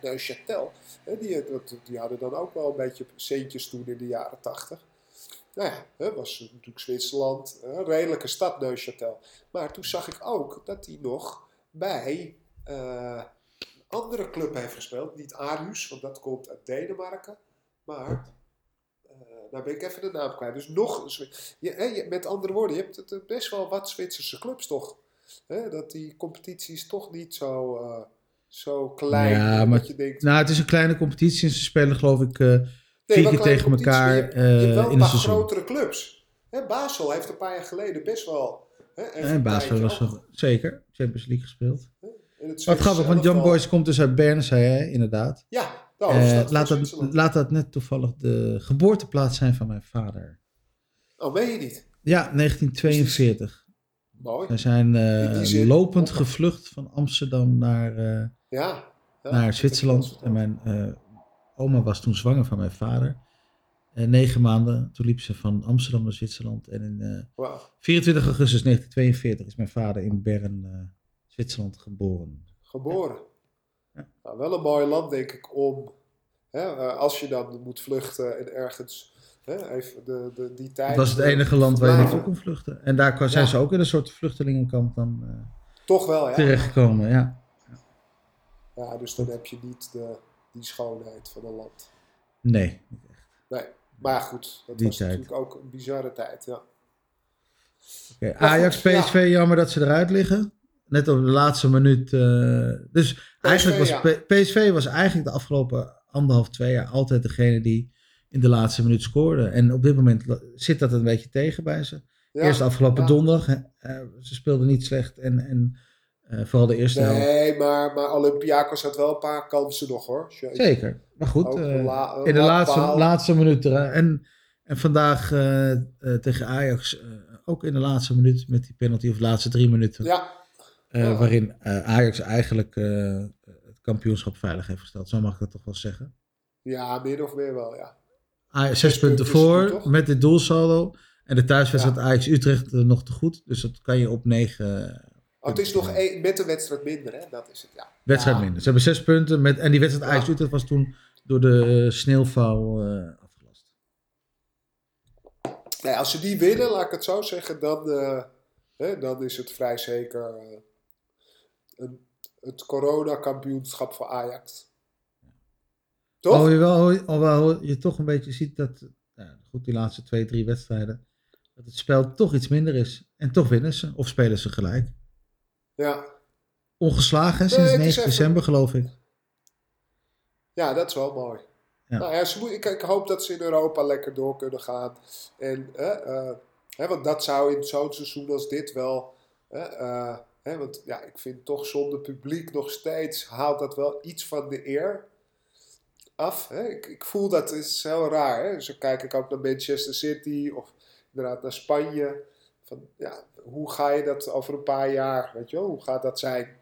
Neuchâtel, die, die hadden dan ook wel een beetje centjes toen in de jaren tachtig. Nou ja, hè, was natuurlijk Zwitserland, een redelijke stad Neuchâtel. Maar toen zag ik ook dat hij nog bij eh, een andere club heeft gespeeld. Niet Aarhus, want dat komt uit Denemarken. Maar, eh nou ben ik even de naam kwijt. Dus nog, je, met andere woorden, je hebt het, eh, best wel wat Zwitserse clubs toch. Hè, dat die competitie is toch niet zo, eh, zo klein. Ja, dat maar- je denkt, Nou, het is een kleine competitie en ze spelen geloof ik eh, Nee, tegen competitie, elkaar maar je hebt- je hebt eh, wel in een paar seizoen. grotere clubs. Hè, Basel heeft een paar jaar geleden best wel... Hè, En Basel was er zeker Champions League gespeeld. Wat grappig, want elftal. Boys komt dus uit Bern, zei hij inderdaad. Ja, Eh, van laat, dat, laat dat net toevallig de geboorteplaats zijn van mijn vader. Oh, meen je niet? Ja, 1942. Mooi. Wij zijn eh, zin, lopend gevlucht van Amsterdam naar, eh, Ja. ja. naar Zwitserland. En mijn eh, oma was toen zwanger van mijn vader. Eh, negen maanden. Toen liep ze van Amsterdam naar Zwitserland. En in eh, Wauw. 24 augustus 1942 is mijn vader in Bern, eh, Zwitserland, geboren. Geboren. Ja. Nou, wel een mooi land, denk ik, om... Hè, eh, als je dan moet vluchten en ergens... Hè, even de, de, die tijd... Het was het eh, enige land waar je naartoe kon vluchten. En daar zijn Ja. ze ook in een soort vluchtelingenkamp dan eh, Toch wel, ja. terechtgekomen. Ja. Ja, dus dan heb je niet de, die schoonheid van een land. Nee. Nee. Maar goed, dat Die was tijd. natuurlijk ook een bizarre tijd, ja. Ajax, ja. PSV, jammer dat ze eruit liggen. Net op de laatste minuut. eh, dus eigenlijk was ja. PSV was eigenlijk de afgelopen anderhalf, twee jaar altijd degene die in de laatste minuut scoorde. En op dit moment zit dat een beetje tegen bij ze. ja. Eerst afgelopen donderdag. hè, eh, ze speelden niet slecht. En, en eh, vooral de eerste helft. Nee, maar, maar Olympiakos had wel een paar kansen nog, hoor. Jeetje. Zeker. Maar goed, eh, la- in de laatste, laatste minuut. En, en vandaag eh, tegen Ajax ook in de laatste minuut met die penalty. Of de laatste drie minuten. Ja, Ja. Waarin Ajax eigenlijk het kampioenschap veilig heeft gesteld. Zo mag ik dat toch wel zeggen. ja, min of meer wel, ja. Ajax, zes punten voor met dit doelsaldo. En de thuiswedstrijd Ja. Ajax-Utrecht nog te goed. Dus dat kan je op negen Oh, het is nog één, met een wedstrijd minder, hè? Dat is het, ja. wedstrijd Ja. minder. Ze hebben zes punten. Met, en die wedstrijd Ja. Ajax-Utrecht was toen door de eh, sneeuwval eh, afgelast. Nee, als ze die winnen, laat ik het zo zeggen, dan, eh, hè, dan is het vrij zeker eh, een, het coronakampioenschap voor Ajax. Toch? Alhoewel, alhoewel je toch een beetje ziet dat, nou, goed, die laatste twee, drie wedstrijden, dat het spel toch iets minder is. En toch winnen ze, of spelen ze gelijk. Ja. Ongeslagen Nee, sinds het is 9 even- december, geloof ik. ja, dat is wel mooi. Ja. Nou ja, moet, ik, ik hoop dat ze in Europa lekker door kunnen gaan. En, eh, hè, want dat zou in zo'n seizoen als dit wel... hè, eh, Hè, want ja, ik vind toch zonder publiek nog steeds haalt dat wel iets van de eer af. Hè? Ik, ik voel dat is heel raar. Hè? Zo kijk ik ook naar Manchester City of inderdaad naar Spanje. Van, ja, hoe ga je dat over een paar jaar, weet je wel? Hoe gaat dat zijn?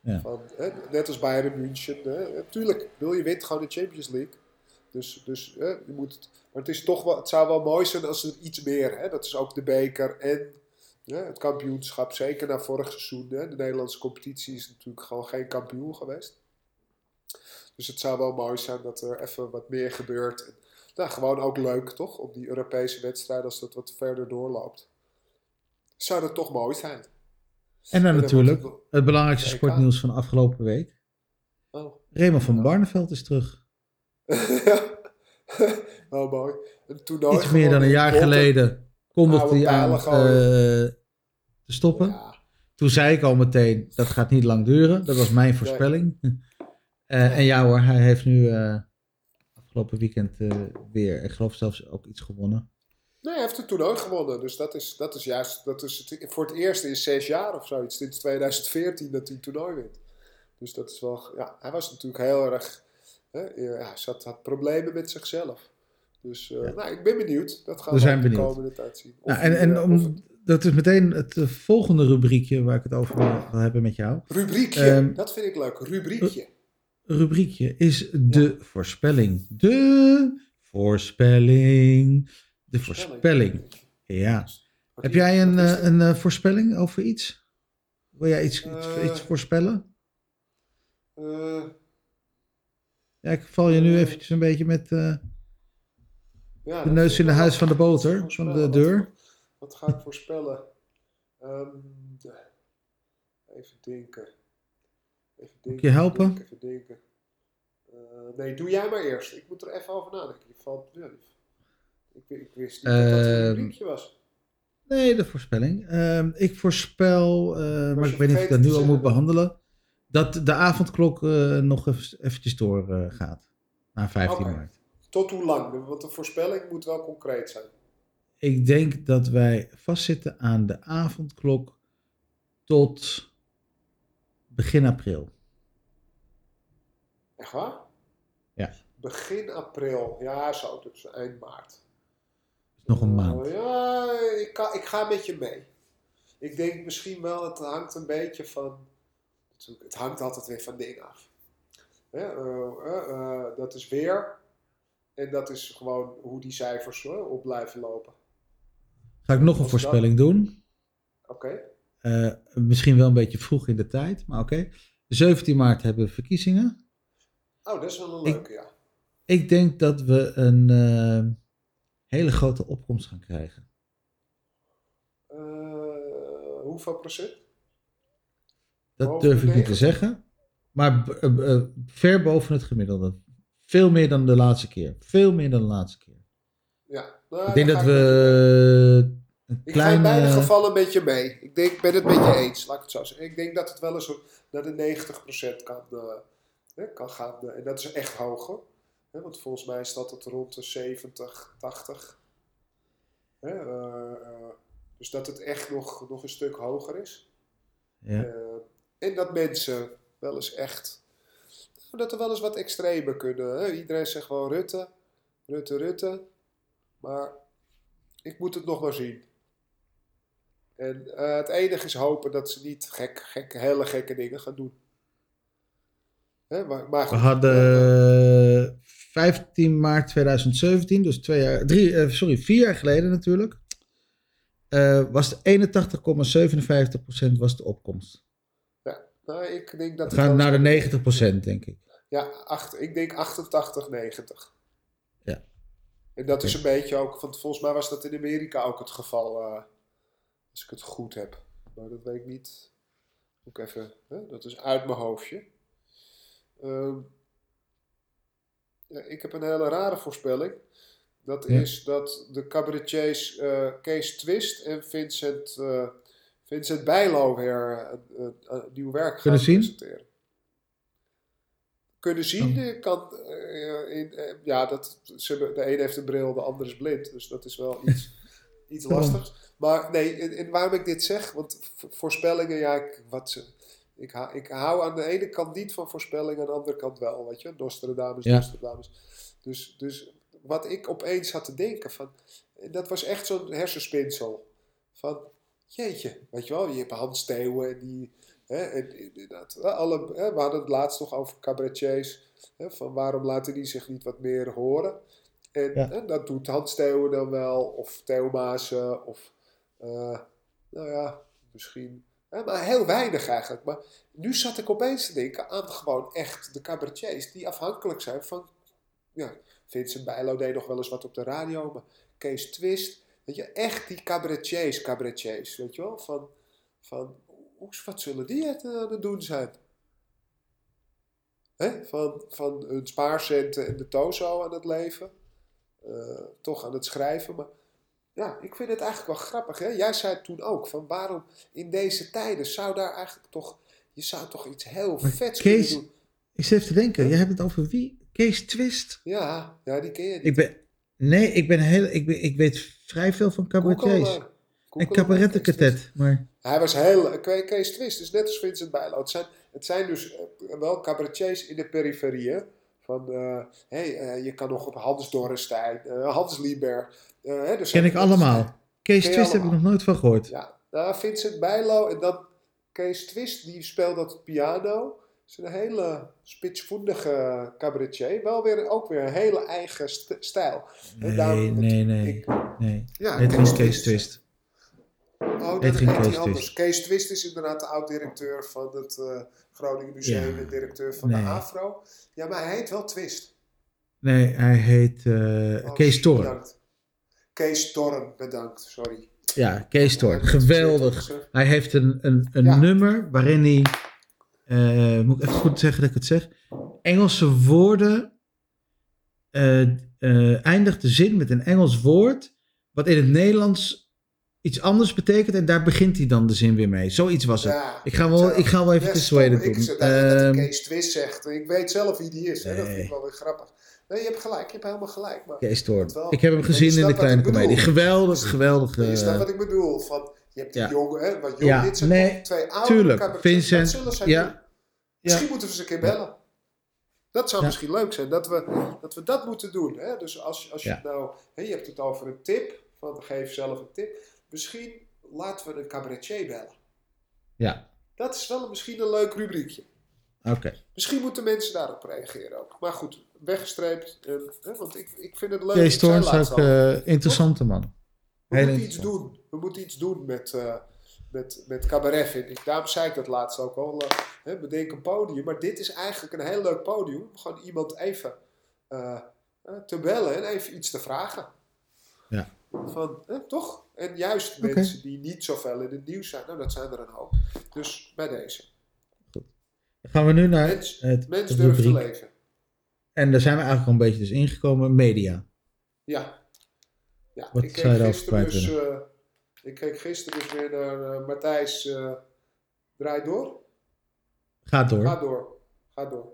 Ja. Van, hè, net als Bayern München. Hè? Natuurlijk, wil je wint gewoon de Champions League. Dus, dus hè, je moet het, maar het, is toch wel, het zou wel mooi zijn als er iets meer, hè? dat is ook de beker en hè, het kampioenschap, zeker na vorig seizoen. Hè? De Nederlandse competitie is natuurlijk gewoon geen kampioen geweest. Dus het zou wel mooi zijn dat er even wat meer gebeurt. En, nou, gewoon ook leuk toch, op die Europese wedstrijden als dat wat verder doorloopt. Zou dat toch mooi zijn. En dan natuurlijk het het belangrijkste sportnieuws van de afgelopen week. Oh. Raymond van Barneveld is terug. Wel (laughs) mooi. Een toernooi Iets meer dan een jaar Botten. geleden kondigde hij aan eh, te stoppen. Ja, Toen zei ik al meteen, dat gaat niet lang duren. Dat was mijn voorspelling. (laughs) Eh, en ja hoor, hij heeft nu eh, afgelopen weekend weer, ik geloof zelfs ook iets gewonnen. Nee, hij heeft het toernooi gewonnen. Dus dat is, dat is juist dat is het, voor het eerst in zes jaar of zoiets. Sinds 2014 dat hij een toernooi wint. Dus dat is wel... Ja, hij was natuurlijk heel erg... Hè, ja, hij zat, had problemen met zichzelf. Dus Ja. nou, ik ben benieuwd. Dat gaan We zijn de benieuwd. komende tijd zien. Nou, en en eh, om, het- dat is meteen het eh, volgende rubriekje waar ik het over wil, wil hebben met jou. rubriekje, Ehm, dat vind ik leuk. Rubriekje. Rubriekje is de voorspelling. De voorspelling. De voorspelling. Ja. Heb jij een, eh, een eh, voorspelling over iets? Wil jij iets, iets, Eh, iets voorspellen? Ja, ik val je nu eventjes een beetje met ja, de neus in de huis van de boter, van de deur. Wat, ga ik voorspellen? Ehm, even denken. Even denken. je helpen? Even denken, even denken. Nee, doe jij maar eerst. Ik moet er even over nadenken. Je valt, ja, ik, ik wist niet dat dat een Ehm, rubriekje was. Nee, de voorspelling. Ehm, ik voorspel, eh, maar ik weet niet of ik dat nu al moet behandelen, dat de avondklok eh, nog even, eventjes doorgaat. gaat na 15 Oké. maart. Tot hoe lang? Want de voorspelling moet wel concreet zijn. Ik denk dat wij vastzitten aan de avondklok tot begin april. Echt waar? Ja. Begin april. Ja, zo. Dus eind maart. Nog een maand. ja, ik, kan, ik ga met je mee. Ik denk misschien wel, het hangt een beetje van. Het hangt altijd weer van dingen af. Eh, eh, eh, dat is weer. En dat is gewoon hoe die cijfers op blijven lopen. Ga ik nog een dat- voorspelling doen? Oké? Misschien wel een beetje vroeg in de tijd, maar oké. 17 maart hebben we verkiezingen. Oh, dat is wel een Ik- leuke, ja. Ik denk dat we een hele grote opkomst gaan krijgen. Eh, hoeveel procent? Dat Boven durf ik niet te 90? zeggen. Maar eh, eh, ver boven het gemiddelde. Veel meer dan de laatste keer. Veel meer dan de laatste keer. Ja. Nou, ik denk dat we een Ik ga in beide gevallen met je mee. Ik denk, ik ben het met je eens, laat ik het zo zeggen. Ik denk dat het wel eens naar de 90% kan, kan gaan. en dat is echt hoger. Hè, want volgens mij staat het rond de 70, 80. Hè, eh, eh, dus dat het echt nog, nog een stuk hoger is. Ja. Eh, en dat mensen wel eens echt. Dat er wel eens wat extremer kunnen. Hè? Iedereen zegt gewoon Rutte, Rutte, Rutte. Maar ik moet het nog maar zien. En het enige is hopen dat ze niet gek, gek, hele gekke dingen gaan doen. Hè? Maar, maar We hadden 15 maart 2017, dus twee jaar, drie, eh, sorry, vier jaar geleden natuurlijk. eh, was de 81,57% was de opkomst. nou, ik denk dat We gaan naar de 90% denk ik. Ja, acht, ik denk 88, 90. Ja. En dat is een beetje ook, want volgens mij was dat in Amerika ook het geval, eh, als ik het goed heb. Maar dat weet ik niet. Ik even, hè? dat is uit mijn hoofdje. Ehm, ja, ik heb een hele rare voorspelling. Dat Ja. is dat de cabaretiers eh, Kees Twist en Vincent, eh, Vincent Bijlo weer nieuw werk gaan Kunnen zien? presenteren. Kunnen zien, Oh. eh, kan, eh, in, eh, ja, dat, ze, de een heeft een bril, de ander is blind. Dus dat is wel iets, (laughs) iets lastigs. Maar nee, en, en waarom ik dit zeg, want vo- voorspellingen, ja, ik, wat ze, ik, hou, ik hou aan de ene kant niet van voorspellingen, aan de andere kant wel, weet je. Nostradamus, Ja. Nostradamus. Dus, dus wat ik opeens had te denken van, dat was echt zo'n hersenspinsel. Van, jeetje, weet je wel, je hebt Hans Steeuwen en die, hè, en, inderdaad, alle, hè, we hadden het laatst nog over cabaretiers, hè, van waarom laten die zich niet wat meer horen. En Ja. hè, dat doet Hans dan wel, of Theo Maassen, of, eh, nou ja, misschien, maar heel weinig eigenlijk. Maar nu zat ik opeens te denken aan gewoon echt de cabaretiers die afhankelijk zijn van, ja, Vincent Bijlo deed nog wel eens wat op de radio, maar Kees Twist, weet je, echt die cabaretiers, cabaretiers, weet je wel, van, van wat zullen die het eh, aan het doen zijn? Van, van hun spaarcenten en de tozo aan het leven, eh, toch aan het schrijven, maar ja, ik vind het eigenlijk wel grappig. Hè? Jij zei toen ook, van waarom in deze tijden zou daar eigenlijk toch, je zou toch iets heel Maar vets Kees- kunnen doen. Ik zit even te denken, jij hebt het over wie? Kees Twist? Ja, ja, die ken je niet. Ik ben, nee, ik, ben heel, ik, ben, ik weet vrij veel van cabaretiers. En cabarettenkatet, maar... Hij was heel. Ke- Kees Twist is net als Vincent Bijlo. Het zijn, het zijn dus eh, wel cabaretiers in de periferie. hè. Van, eh, hey, eh, je kan nog op Hans Dorrestein, Hans Lieber. Hè, er Ken ik allemaal. Kees Twist heb ik nog nooit van gehoord. Ja, nou, Vincent Bijlo en dan Kees Twist, die speelt dat piano. is een hele spitsvoendige cabaretier. Wel weer, ook weer een hele eigen st- stijl. Nee, daarom- nee, nee. Ik, nee. ja, Het geen Kees Twist. Oh, dat geen Kees. Twist. Kees Twist is inderdaad de oud-directeur van het eh, Groningen Museum Ja. en directeur van Nee. de AFRO. Ja, maar hij heet wel Twist. Nee, hij heet eh, Oh, Kees Torren. Kees Torren, bedankt, sorry. Ja, Kees het Geweldig. Hij heeft een, een, een Ja. nummer waarin hij, eh, moet ik even goed zeggen dat ik het zeg, Engelse woorden, eh, eindigt de zin met een Engels woord, wat in het Nederlands iets anders betekent en daar begint hij dan de zin weer mee. Zoiets was het. Ja. Ik ga wel, ik ga wel even de Ik doen. dat, dat Ehm, Kees Twist zegt. Ik weet zelf wie die is. Hè? Dat vind ik wel weer grappig. Nee, je hebt gelijk. Je hebt helemaal gelijk. Maar wel. Ik heb hem gezien in de kleine comedie. Geweldig, geweldig. is dat wat ik bedoel? Van, je hebt die ja. jongen, hè? Wat Ja, jong, dit zijn nee, twee oude tuurlijk. Vincent, ja. doen? Misschien moeten we ze een keer bellen. Dat zou Ja. misschien leuk zijn, dat we dat, we dat moeten doen. Hè? Dus als, als je Ja. het nou, hè, je hebt het over een tip, van geef zelf een tip. Misschien laten we een cabaretier bellen. Ja, Dat is wel misschien een leuk rubriekje. oké. Misschien moeten mensen daarop reageren ook. Maar goed, weggestreept. Hè, want ik, ik vind het leuk. Kees Torren is ook eh interessante man. we heel moeten iets doen. We moeten iets doen met, eh, met, met cabaret, vind ik. Daarom zei ik dat laatst ook al. hè, bedenk een podium. Maar dit is eigenlijk een heel leuk podium. Om gewoon iemand even te bellen en even iets te vragen. Ja. Van, hè, toch? En juist mensen die niet zoveel in het nieuws zijn. Nou, dat zijn er een hoop. Dus bij deze. Dan gaan we nu naar Mens, het, mens durft te leven. En daar zijn we eigenlijk al een beetje dus ingekomen. Media. Ja. ja. Wat ik zou je keek daarover gisteren kwijt dus, eh, Ik keek gisteren dus weer naar eh, Matthijs eh Draai Door. Gaat door. Ga door. Ga door.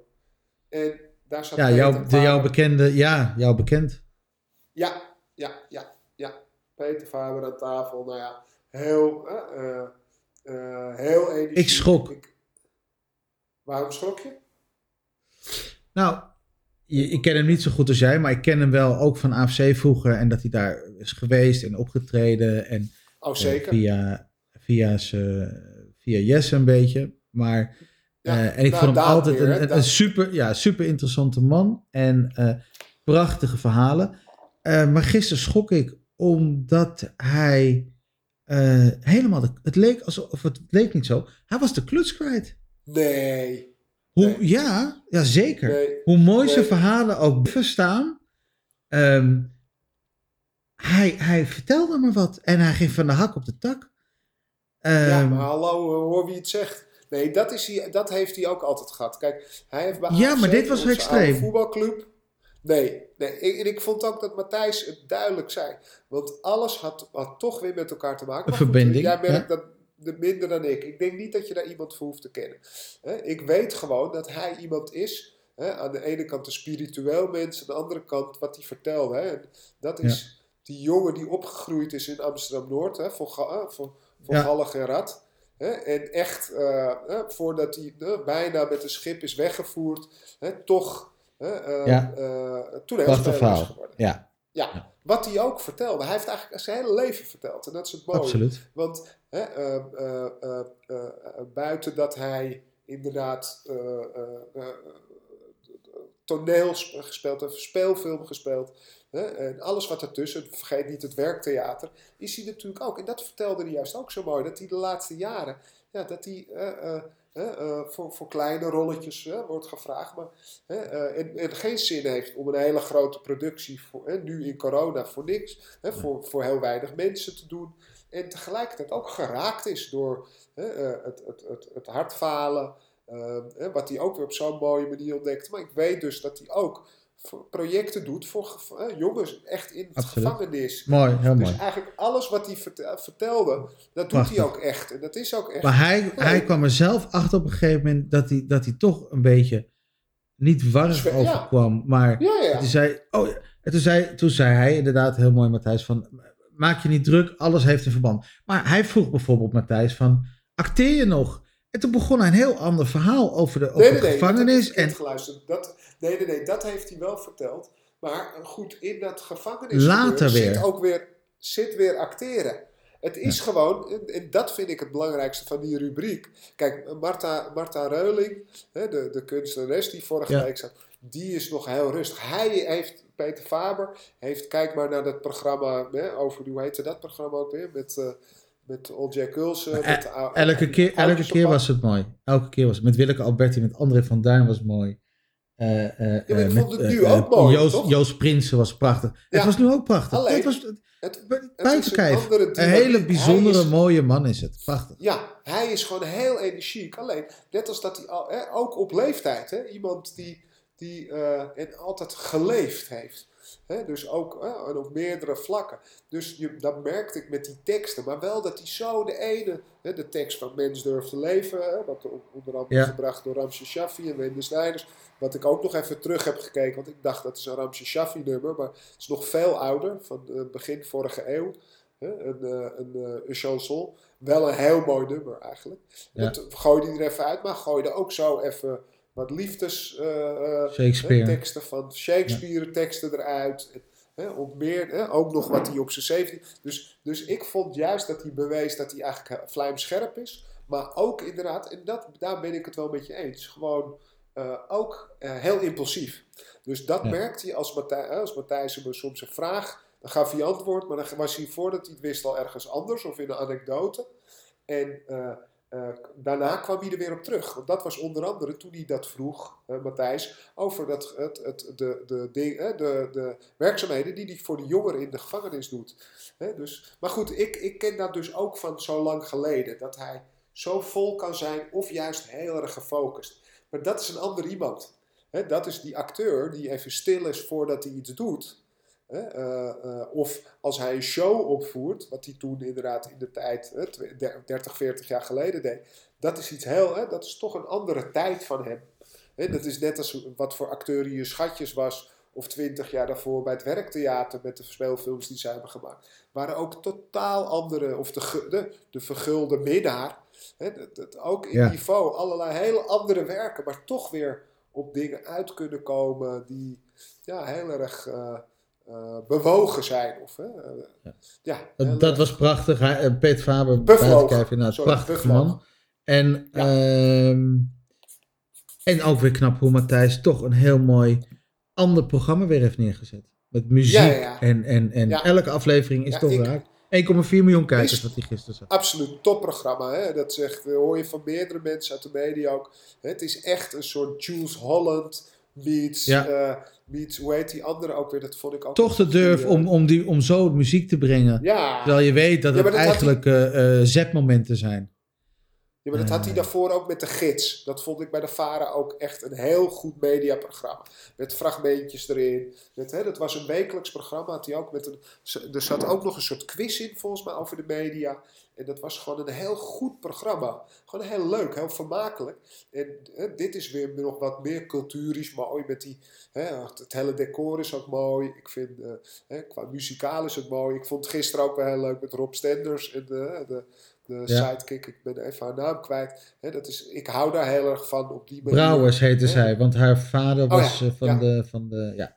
En daar zat Ja, jouw, de, jouw bekende, ja, jouw bekend. Ja, ja, ja, ja. Peter Faber aan tafel. Nou ja, heel, eh, heel energiek. Ik schrok. Ik- waarom schrok je? Nou, ik ken hem niet zo goed als jij, maar ik ken hem wel ook van AFC vroeger. En dat hij daar is geweest en opgetreden. En Oh, eh, zeker. via, via, via Jesse een beetje. Maar, Ja, eh, en ik nou, vond hem altijd weer, een, een, Daan. een super, ja, super interessante man. En eh, prachtige verhalen. Maar gisteren schrok ik omdat hij helemaal, de, het leek alsof, of het leek niet zo, hij was de kluts kwijt. Nee. Hoe, Nee. Ja, ja, zeker. Nee. Hoe mooi zijn Nee. verhalen ook verstaan. Ehm, hij, hij vertelde me wat en hij ging van de hak op de tak. Ja, Ehm, maar hallo, hoor wie het zegt. Nee, dat, is hij, dat heeft hij ook altijd gehad. Kijk, hij heeft bij Ja, AFC, maar dit was extreem. voetbalclub. Nee, nee. Ik, en ik vond ook dat Matthijs het duidelijk zei. Want alles had, had toch weer met elkaar te maken. Een verbinding, Jij merkt ja. dat minder dan ik. Ik denk niet dat je daar iemand voor hoeft te kennen. Ik weet gewoon dat hij iemand is. Aan de ene kant een spiritueel mens, aan de andere kant wat hij vertelde. En dat is die jongen die opgegroeid is in Amsterdam-Noord, voor, Ga- eh, voor, voor Ja. Gallig en Rad. En echt, eh, voordat hij eh, bijna met een schip is weggevoerd, toch eh, Ja. verhaal. geworden. Ja, Ja, wat hij ook vertelde. Hij heeft eigenlijk zijn hele leven verteld. En dat is het mooie. absoluut. Want hè, eh, eh, eh, buiten dat hij inderdaad toneel sp- gespeeld heeft, speelfilm gespeeld. Hè, en alles wat ertussen, vergeet niet het werktheater, is hij natuurlijk ook. En dat vertelde hij juist ook zo mooi. Dat hij de laatste jaren, ja, dat hij eh, eh, eh, eh, voor, voor kleine rolletjes eh, wordt gevraagd. Maar, hè, eh, en, en geen zin heeft om een hele grote productie, voor, hè, nu in corona, voor niks. Hè, voor, voor heel weinig mensen te doen. En tegelijkertijd ook geraakt is door hè, eh, het, het, het, het hartfalen. eh, hè, wat hij ook weer op zo'n mooie manier ontdekt. Maar ik weet dus dat hij ook projecten doet voor jongens echt in de Absoluut. gevangenis. Mooi, heel Dus mooi. eigenlijk alles wat hij verte- vertelde, dat doet Prachtig. hij ook echt. En dat is ook echt. Maar hij, hij kwam er zelf achter op een gegeven moment dat hij, dat hij toch een beetje niet Zwe- ja. overkwam. Maar ja, ja. toen, zei, oh. En toen, zei, toen zei hij inderdaad heel mooi, Matthijs, van maak je niet druk, alles heeft een verband. Maar hij vroeg bijvoorbeeld Matthijs van, acteer je nog? En toen begon hij een heel ander verhaal over de, over de gevangenis. En geluisterd. Dat, nee, nee, nee, dat heeft hij wel verteld. Maar goed, in dat gevangenis Later weer. zit ook weer, zit weer acteren. Het is gewoon, en, dat vind ik het belangrijkste van die rubriek. Kijk, Marta, Marta Reuling, hè, de, de kunstenares die vorige Ja. week zat, die is nog heel rustig. Hij heeft, Peter Faber, heeft, kijk maar naar dat programma, hè, over, hoe heette dat programma ook weer? Met, eh met Old Jack Ulsen. Eh, ou- elke keer, elke keer was het mooi. Elke keer was het. Met Willeke Alberti, met André van Duin was het mooi. Eh, eh, maar ik eh, vond het nu eh, ook eh, mooi, Joost, Prinsen was prachtig. Het was nu ook prachtig. Alleen, het was Het, een hele bijzondere, is- mooie man is het. Prachtig. Ja, hij is gewoon heel energiek. Alleen, net als dat hij al, hè, ook op leeftijd, hè, iemand die, die eh, en altijd geleefd heeft. Dus ook en op meerdere vlakken. Dus je, dat merkte ik met die teksten. Maar wel dat hij zo de ene, de tekst van Mens durft te leven, wat onder andere Ja. gebracht door Ramse Shaffi en Wende Snijders. Wat ik ook nog even terug heb gekeken, want ik dacht dat is een Ramse Shaffi nummer, maar het is nog veel ouder, van eh, begin vorige eeuw. Een, eh, een, eh, een chanson. Wel een heel mooi nummer eigenlijk. Ja. Dat gooide hij er even uit, maar gooide ook zo even wat liefdes eh, eh, van Shakespeare teksten eruit. Meer, ook nog wat hij op zijn 17. Dus, dus ik vond juist dat hij bewees dat hij eigenlijk eh, vlijmscherp is. Maar ook inderdaad, en dat, daar ben ik het wel met je eens, gewoon ook heel impulsief. Dus dat Ja. merkte je als, Matthij, als Matthijs hem soms een vraag, dan gaf hij antwoord, maar dan was hij voordat hij het wist al ergens anders of in een anekdote. En eh, daarna kwam hij er weer op terug. Dat was onder andere toen hij dat vroeg, eh, Matthijs, over dat, het, het, de, de, eh, de, de werkzaamheden die hij voor de jongeren in de gevangenis doet. Dus, maar goed, ik, ik ken dat dus ook van zo lang geleden. Dat hij zo vol kan zijn of juist heel erg gefocust. Maar dat is een ander iemand. Dat is die acteur die even stil is voordat hij iets doet. Hè, eh, eh, of als hij een show opvoert, wat hij toen inderdaad in de tijd, hè, tw- der- 30, 40 jaar geleden deed. Dat is iets heel, hè, dat is toch een andere tijd van hem. Hè, dat is net als wat voor acteur hij Schatjes was, of 20 jaar daarvoor bij het werktheater met de speelfilms die ze hebben gemaakt. Waren ook totaal andere, of de, de, de vergulde minnaar. Hè, dat, dat ook in Ja. niveau, allerlei hele andere werken, maar toch weer op dingen uit kunnen komen die ja, heel erg eh, bewogen zijn. Of, hè, eh, Ja. ja, Dat, dat erg- was prachtig. Hij, eh, Peter Faber, buitenkijf, inderdaad. Sorry, prachtig man. En, Ja. ehm, en ook weer knap hoe Matthijs toch een heel mooi ander programma weer heeft neergezet. Met muziek Ja, ja, ja. en, en, en Ja. elke aflevering is toch raak. 1,4 miljoen kijkers Is- wat hij gisteren zat. Absoluut topprogramma. Hè? Dat zegt, eh, hoor je van meerdere mensen uit de media ook. Het is echt een soort Jules Holland meets, Ja. Eh, meets hoe heet die andere ook weer? Dat vond ik ook Toch de durf om, om, die, om zo muziek te brengen. Ja, Terwijl je weet dat Ja, het dat eigenlijk eh, eh, zetmomenten zijn. Ja, maar dat had hij Eh. daarvoor ook met de gids. Dat vond ik bij de Vara ook echt een heel goed mediaprogramma. Met fragmentjes erin. Met, hè, dat was een wekelijks programma. Had hij ook met een, er zat ook nog een soort quiz in, volgens mij, over de media. En dat was gewoon een heel goed programma. Gewoon heel leuk, heel vermakelijk. En hè, dit is weer nog wat meer culturisch mooi. Met die, hè, het hele decor is ook mooi. Ik vind, eh, hè, qua muzikaal is het mooi. Ik vond het gisteren ook wel heel leuk met Rob Stenders en de, de, de Ja. sidekick. Ik ben even haar naam kwijt. Hè, dat is, ik hou daar heel erg van op die manier. Brouwers heette zij, want haar vader Oh was ja, eh, van. De, van de. Ja.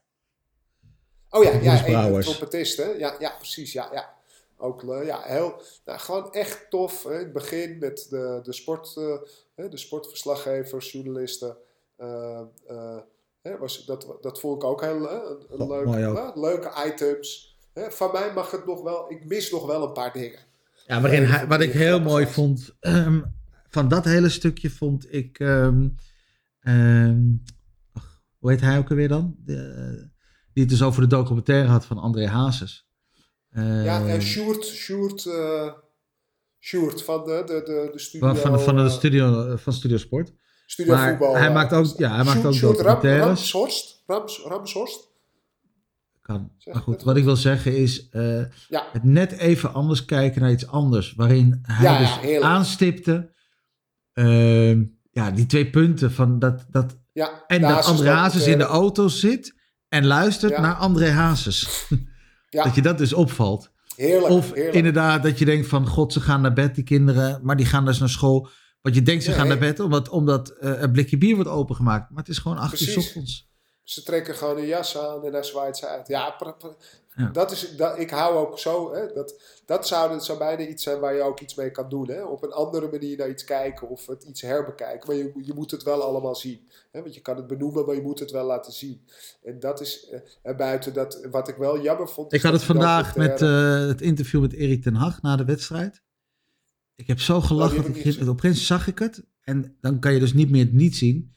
Oh ja, ja, een trompetist, hè? Ja, ja, precies, ja, ja. Ook le- ja, heel, nou, gewoon echt tof. Hè? In het begin met de, de, sport, eh, de sportverslaggevers, journalisten. eh, eh, hè, was, dat, dat vond ik ook heel eh, een, een Oh, leuk, mooi ook. hè, leuke items. Hè? Van mij mag het nog wel, ik mis nog wel een paar dingen. Ja, waarin wat ik heel mooi vond, ehm, van dat hele stukje vond ik, ehm, ehm, ach, hoe heet hij ook alweer dan? De- die het dus over de documentaire had van André Hazes. ja, Ehm, en Sjoerd, Sjoerd, eh, Sjoerd van de, de, de, de studio. van, van, van de eh, studio, van Studio Sport. studio maar voetbal. hij eh, maakt ook- ja, hij maakt Sjoerd- ook Sjoerd Ram- documentaires. Ramshorst? Rams, Ramshorst? Kan. Maar goed, wat ik wil zeggen is eh, Ja. het net even anders kijken naar iets anders. Waarin hij Ja, ja, dus heerlijk. aanstipte, ehm, ja, die twee punten van dat, dat Ja, En de dat André Hazes in de documentaire. auto zit en luistert Ja. naar André Hazes. Ja, (laughs) Dat je dat dus opvalt. heerlijk. Of heerlijk. inderdaad dat je denkt van god, ze gaan naar bed, die kinderen, maar die gaan dus naar school. Want je denkt ze gaan naar bed omdat, omdat eh, een blikje bier wordt opengemaakt. Maar het is gewoon acht uur ochtends. Ze trekken gewoon een jas aan en hij zwaait ze uit. Ja, pra- pra- Ja. Dat is, dat, ik hou ook zo. Hè, dat, dat zou, dat zou bijna iets zijn waar je ook iets mee kan doen. Hè? Op een andere manier naar iets kijken of het iets herbekijken. Maar je, je moet het wel allemaal zien. Hè? Want je kan het benoemen, maar je moet het wel laten zien. En dat is eh, en buiten dat, wat ik wel jammer vond. Ik had het vandaag met eh, het interview met Erik ten Hag na de wedstrijd. Ik heb zo Oh, gelachen. heb ik ik, niet gezien. opeens zag ik het. En dan kan je dus niet meer het niet zien.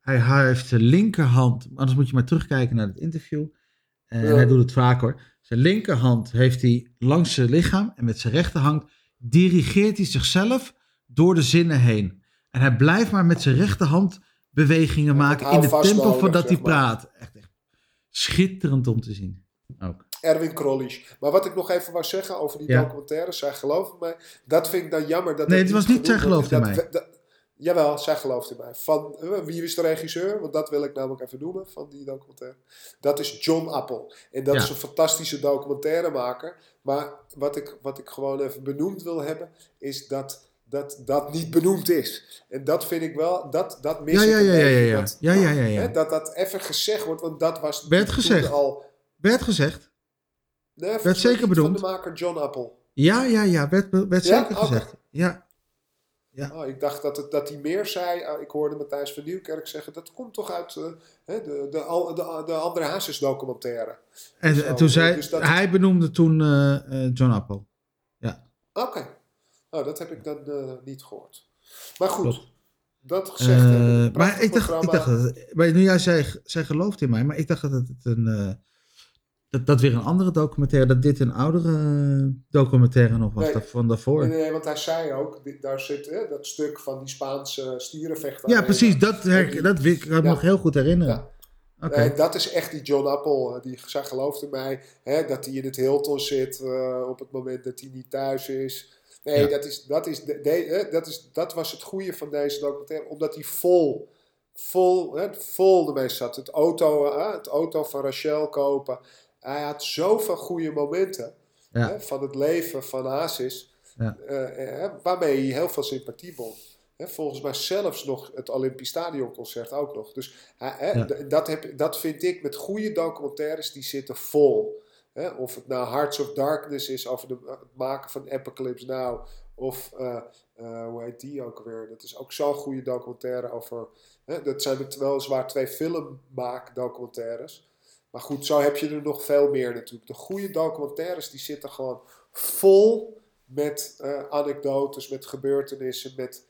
Hij, heeft zijn linkerhand. Anders moet je maar terugkijken naar het interview. En Ja. hij doet het vaak hoor. Zijn linkerhand heeft hij langs zijn lichaam. En met zijn rechterhand dirigeert hij zichzelf door de zinnen heen. En hij blijft maar met zijn rechterhand bewegingen Ja, maken in de tempo van nodig, dat hij praat. Echt, echt schitterend om te zien. Ook. Erwin Krollisch. Maar wat ik nog even wou zeggen over die Ja. documentaire, zij geloven mij. Dat vind ik dan jammer. Dat Nee, dat het was niet zij in Dat- dat- jawel, zij gelooft in mij. Van, eh, wie is de regisseur? Want dat wil ik namelijk even noemen van die documentaire. Dat is John Appel. En dat Ja. is een fantastische documentairemaker. Maar wat ik, wat ik gewoon even benoemd wil hebben, is dat dat, dat niet benoemd is. En dat vind ik wel, dat, dat mis Ja, ik ja, ja, ja. Dat, Ja, ja, ja, ja. Hè, dat dat even gezegd wordt, want dat was Werd gezegd. al... Werd gezegd. Nee, mij zeker. Van de maker John Appel. Ja, ja, ja. Werd, werd zeker gezegd. Ja. Oh, ik dacht dat, het, dat hij meer zei. Ah, ik hoorde Matthijs van Nieuwkerk zeggen. Dat komt toch uit eh, de, de, de, de André Hazes documentaire. En Zo, toen zei, dus dat- hij benoemde toen eh, John Apple. Oké. Oh, dat heb ik dan niet gehoord. Maar goed. Klopt. Dat gezegd hebben. maar ik dacht, ik dacht dat, maar nu jij zei, zij gelooft in mij, maar ik dacht dat het een, dat, dat weer een andere documentaire, dat dit een oudere eh, documentaire nog was Nee. van daarvoor. Nee, nee, want hij zei ook, dit- daar zit hè, dat stuk van die Spaanse stierenvechter. ja, precies, dat, her, dat ik kan Ja. nog heel goed herinneren. Ja. Nee, dat is echt die John Apple. eh, Die, zij gelooft in mij hè, dat hij in het Hilton zit eh, op het moment dat hij niet thuis is. Nee, Ja. dat, is, dat, is de, de- hè, dat, is, dat was het goede van deze documentaire. Omdat hij vol, vol, hè, vol ermee zat. Het auto, eh, het auto van Rachel kopen. Hij had zoveel goede momenten Ja. hè, van het leven van Hazes. Ja. eh, eh, waarmee hij heel veel sympathie won. Hè, volgens mij zelfs nog het Olympisch Stadion concert ook nog. Dus hè, Ja. dat, heb, dat vind ik met goede documentaires, die zitten vol. Hè, of het nou Hearts of Darkness is over de, het maken van Apocalypse Now. Of eh, eh, hoe heet die ook weer? Dat is ook zo'n goede documentaire over. Hè, dat zijn het weliswaar twee filmmaakdocumentaires. Maar goed, zo heb je er nog veel meer natuurlijk. De goede documentaires die zitten gewoon vol met eh, anekdotes, met gebeurtenissen, met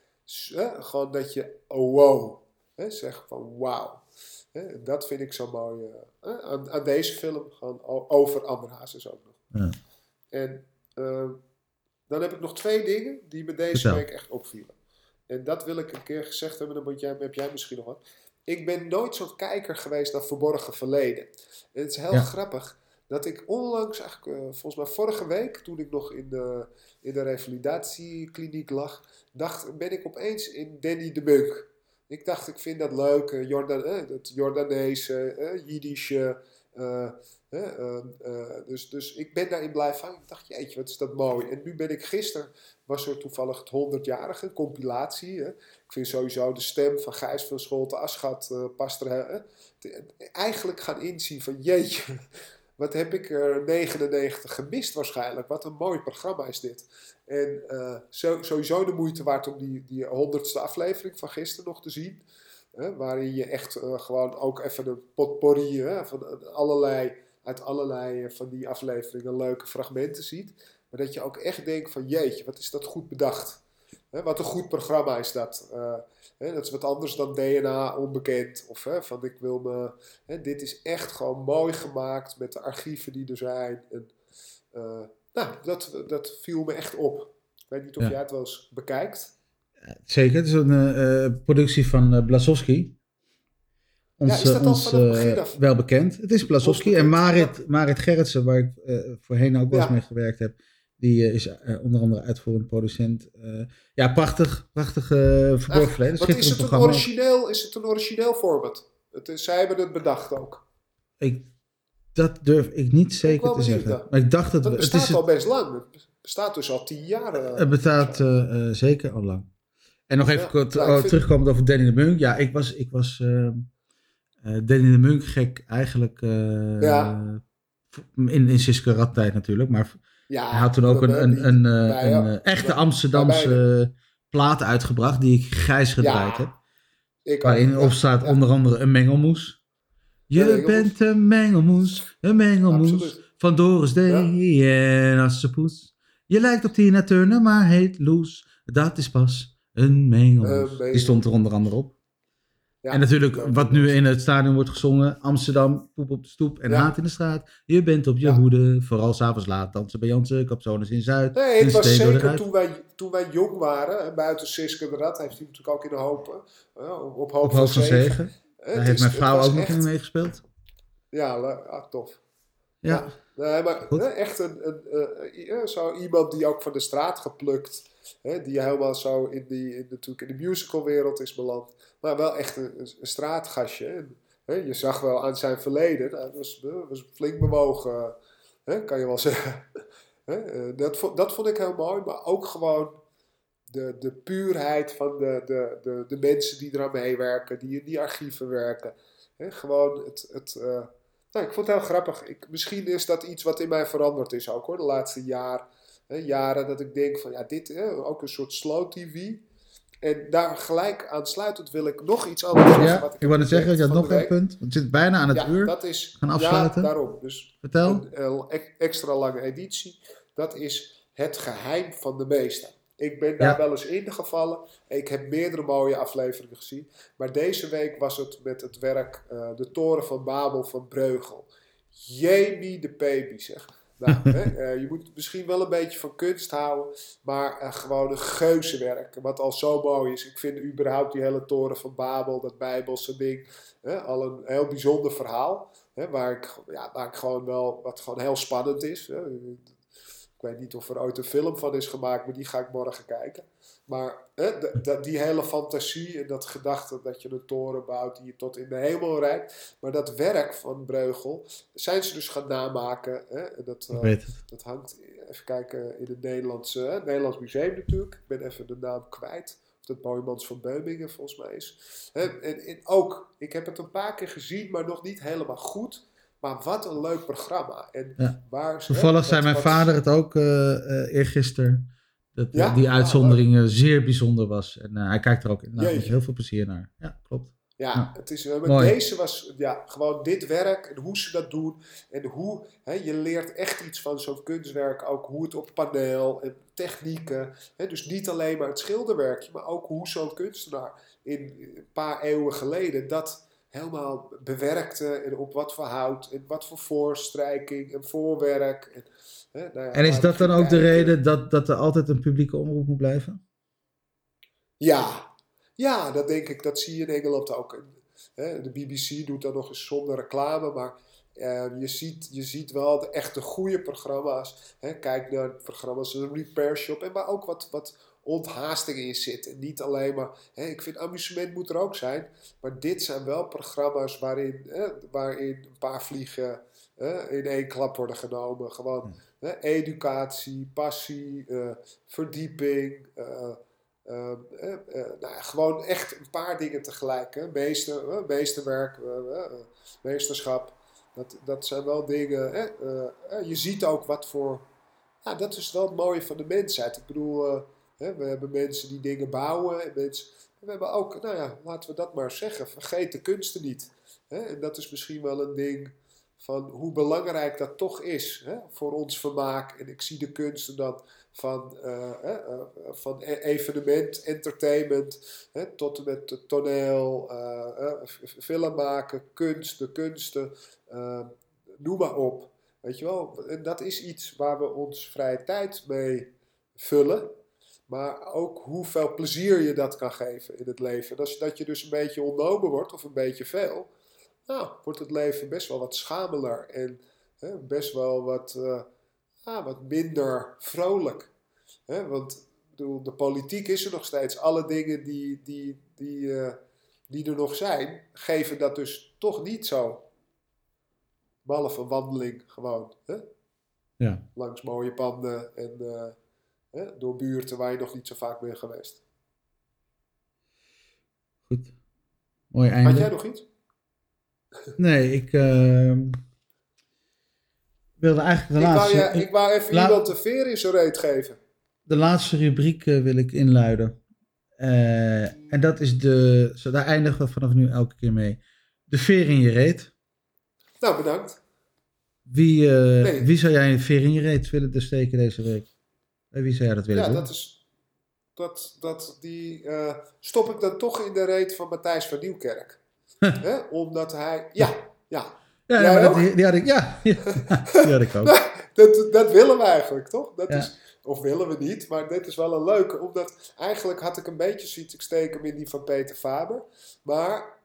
gewoon dat je oh wow, hè, zegt van wauw. En dat vind ik zo mooi eh, aan, aan deze film, gewoon over André Hazes ook nog. Ja. En eh, dan heb ik nog twee dingen die me deze week echt opvielen. en dat wil ik een keer gezegd hebben, dan moet jij, heb jij misschien nog wat. Ik ben nooit zo'n kijker geweest naar verborgen verleden. En het is heel Ja. grappig dat ik onlangs, eigenlijk eh, volgens mij vorige week, toen ik nog in de, in de revalidatiekliniek lag, dacht, ben ik opeens in Danny de Munk. Ik dacht, ik vind dat leuk, eh, Jordan, eh, dat Jordaanese, eh, Jiddische. Eh, eh, dus, dus ik ben daarin blijven hangen. Ik dacht, jeetje, wat is dat mooi. En nu ben ik gisteren, was er toevallig het 100-jarige compilatie. Ik vind sowieso de stem van Gijs van Scholte Aschat eh, past eigenlijk gaan inzien van, jeetje, (laughs) wat heb ik er 99 gemist waarschijnlijk. Wat een mooi programma is dit. En eh, zo, sowieso de moeite waard om die, die honderdste aflevering van gisteren nog te zien. Waarin je echt gewoon ook even een potpourri van allerlei, uit allerlei eh, van die afleveringen leuke fragmenten ziet. Maar dat je ook echt denkt van jeetje, wat is dat goed bedacht. Wat een goed programma is dat. Eh, dat is wat anders dan DNA onbekend. Of van ik wil me... Dit is echt gewoon mooi gemaakt met de archieven die er zijn. En, eh, nou, dat, dat viel me echt op. Ik weet niet of Ja. jij het wel eens bekijkt. Zeker, het is een productie van Blazowski. Ons, Ja, eh, ons het wel bekend. Het is Blazowski. En Marit, Marit Gerritsen, waar ik eh, voorheen ook wel eens mee gewerkt heb, die eh, is onder andere uitvoerend producent. Ja, prachtig, prachtig eh verborgen verleden. Want is het, een origineel, is het een origineel format? Het is, zij hebben het bedacht ook. Ik, dat durf ik niet zeker te zeggen. dan. Maar ik dacht dat het bestaat is al best lang. Het bestaat dus al tien jaar. Het bestaat zeker al lang. En nog even Ja, kort nou, terugkomend over Danny de Munk. Ja, ik was, ik was Danny de Munk gek eigenlijk eh, Ja. in, in Siske Radtijd natuurlijk. Maar ja, hij had toen ook een, een, een, eh, een echte Amsterdamse plaat uitgebracht die ik grijs gedraaid Ja, heb. ik Waarin op staat onder andere een mengelmoes. Je mengelmoes. bent een mengelmoes, een mengelmoes Absoluut. van Doris Day en Assepoes. Je lijkt op Tina Turner, maar heet Loes. Dat is pas een mengelmoes. Een mengelmoes. Die stond er onder andere op. Ja, en natuurlijk, wat nu in het stadion wordt gezongen: Amsterdam, poep op de stoep en Ja. haat in de straat. Je bent op je Ja. hoede, vooral s'avonds laat. Dansen bij Jansen, Capsones in Zuid. Nee, het was zeker toen wij, toen wij jong waren, en buiten Siske de Rad, heeft hij natuurlijk ook in de hoop, eh, op, op hoop Op van hoofd van zegen. zegen. Het Daar heeft is- mijn vrouw ook nog echt- in meegespeeld. Ja, ah, tof. Ja. Nee, maar Goed. echt een, een, zo iemand die ook van de straat geplukt, hè, die helemaal zo in, die, in, natuurlijk in de musicalwereld is beland, maar wel echt een. En, hè, je zag wel aan zijn verleden, nou, dat was, was flink bewogen, hè, kan je wel (laughs) zeggen. Eh, dat, vo- dat vond ik heel mooi, maar ook gewoon de, de puurheid van de, de, de, de mensen die eraan meewerken, die in die archieven werken. Gewoon het, het, eh, nou, ik vond het heel grappig. Ik, misschien is dat iets wat in mij veranderd is ook hoor, de laatste jaar, jaren. Dat ik denk van ja, dit hè, ook een soort slow tv. En daar gelijk aansluitend wil ik nog iets anders zeggen. Ja, wat ik wou net zeggen, je had nog een punt. Het zit bijna aan het ja, uur. dat is Gaan afsluiten. Ja, daarom. Dus Vertel. een, een extra lange editie. Dat is het geheim van de meester. Ik ben daar Ja. wel eens ingevallen. Ik heb meerdere mooie afleveringen gezien. Maar deze week was het met het werk eh, De Toren van Babel van Breugel. Jamie de baby zeg. Nou, hè, eh, je moet misschien wel een beetje van kunst houden. Maar eh, gewoon een geuzenwerk. Wat al zo mooi is. Ik vind überhaupt die hele Toren van Babel, dat Bijbelse ding. Hè, al een heel bijzonder verhaal. Hè, waar, ik, ja, waar ik gewoon wel, wat gewoon heel spannend is. Ik weet niet of er ooit een film van is gemaakt, maar die ga ik morgen kijken. Maar hè, die hele fantasie en dat gedachte dat je een toren bouwt die je tot in de hemel reikt. Maar dat werk van Breugel zijn ze dus gaan namaken. Hè, en dat, eh, dat hangt, even kijken, in het Nederlandse, hè, Nederlands Museum natuurlijk. Ik ben even de naam kwijt. Of dat Boymans van Beumingen volgens mij is. Hè, en, en ook, ik heb het een paar keer gezien, maar nog niet helemaal goed. Maar wat een leuk programma. En Ja. waar, Toevallig zei mijn vader het ook eh eergisteren. Dat Ja? die uitzondering eh, zeer bijzonder was. En eh, hij kijkt er ook inderdaad met heel veel plezier naar. Ja, klopt. Ja, Ja. het is, eh, maar Mooi. deze was ja, gewoon dit werk en hoe ze dat doen. En hoe hè, je leert echt iets van zo'n kunstwerk. Ook hoe het op paneel en technieken. Hè, dus niet alleen maar het schilderwerkje, maar ook hoe zo'n kunstenaar in een paar eeuwen geleden dat helemaal bewerkte. En op wat voor hout en wat voor voorstrijking en voorwerk. En, hè, nou ja, En is dat dan ook de reden dat, dat er altijd een publieke omroep moet blijven? Ja, ja, dat denk ik. Dat zie je in Engeland ook. Hè, de BBC doet dat nog eens zonder reclame, maar uh, je, ziet, je ziet wel de echte goede programma's. Hè, kijk naar programma's als Repair Shop, en waar ook wat, wat onthaasting in zit. En niet alleen maar, hè, ik vind amusement moet er ook zijn, maar dit zijn wel programma's waarin, hè, waarin een paar vliegen hè, in één klap worden genomen. Gewoon hè, educatie, passie, uh, verdieping. Uh, uh, nou, gewoon echt een paar dingen tegelijk. Hè. Meester, meesterwerk, meesterschap. Dat, dat zijn wel dingen. Hè. je ziet ook wat voor. Ja, dat is wel het mooie van de mensheid. Ik bedoel, we hebben mensen die dingen bouwen. En mensen, we hebben ook, nou ja, laten we dat maar zeggen. Vergeet de kunsten niet. En dat is misschien wel een ding van hoe belangrijk dat toch is voor ons vermaak. En ik zie de kunsten dan van, uh, uh, van e-, evenement, entertainment, tot en met toneel, uh, film maken, kunst, de kunsten, noem maar op. Weet je wel, en dat is iets waar we ons vrije tijd mee vullen. Maar ook hoeveel plezier je dat kan geven in het leven. Dat, dat je dus een beetje ontnomen wordt of een beetje veel nou, wordt het leven best wel wat schameler en hè, best wel wat, uh, wat minder vrolijk. Hè? Want bedoel, de politiek is er nog steeds. Alle dingen die, die, die, uh, die er nog zijn, geven dat dus toch niet zo. Behalve wandeling gewoon. Hè? Ja. Langs mooie panden en uh, hè, door buurten waar je nog niet zo vaak bent geweest. Goed. Mooi einde. Had jij nog iets? Nee, ik uh, wilde eigenlijk de ik laatste... Wou je, ik wou even iemand de veer in zijn reet geven. De laatste rubriek uh, wil ik inluiden. Uh, en dat is de... Zo, daar eindigen we vanaf nu elke keer mee. De veer in je reet. Nou, bedankt. Wie, nee. wie zou jij een veer in je reet willen steken deze week? Wie zou jij dat willen ja, doen? dat is... Dat, dat, die stop ik dan toch in de reet van Matthijs van Nieuwkerk. (laughs) Hè? Omdat hij. Ja, ja. Ja, ja, dat, die, die, had ik, ja, (laughs) die had ik ook. (laughs) dat, dat willen we eigenlijk, toch? Dat ja. is, of willen we niet, maar dit is wel een leuke. Omdat eigenlijk had ik een beetje zoiets, ik steek hem in die van Peter Faber. Maar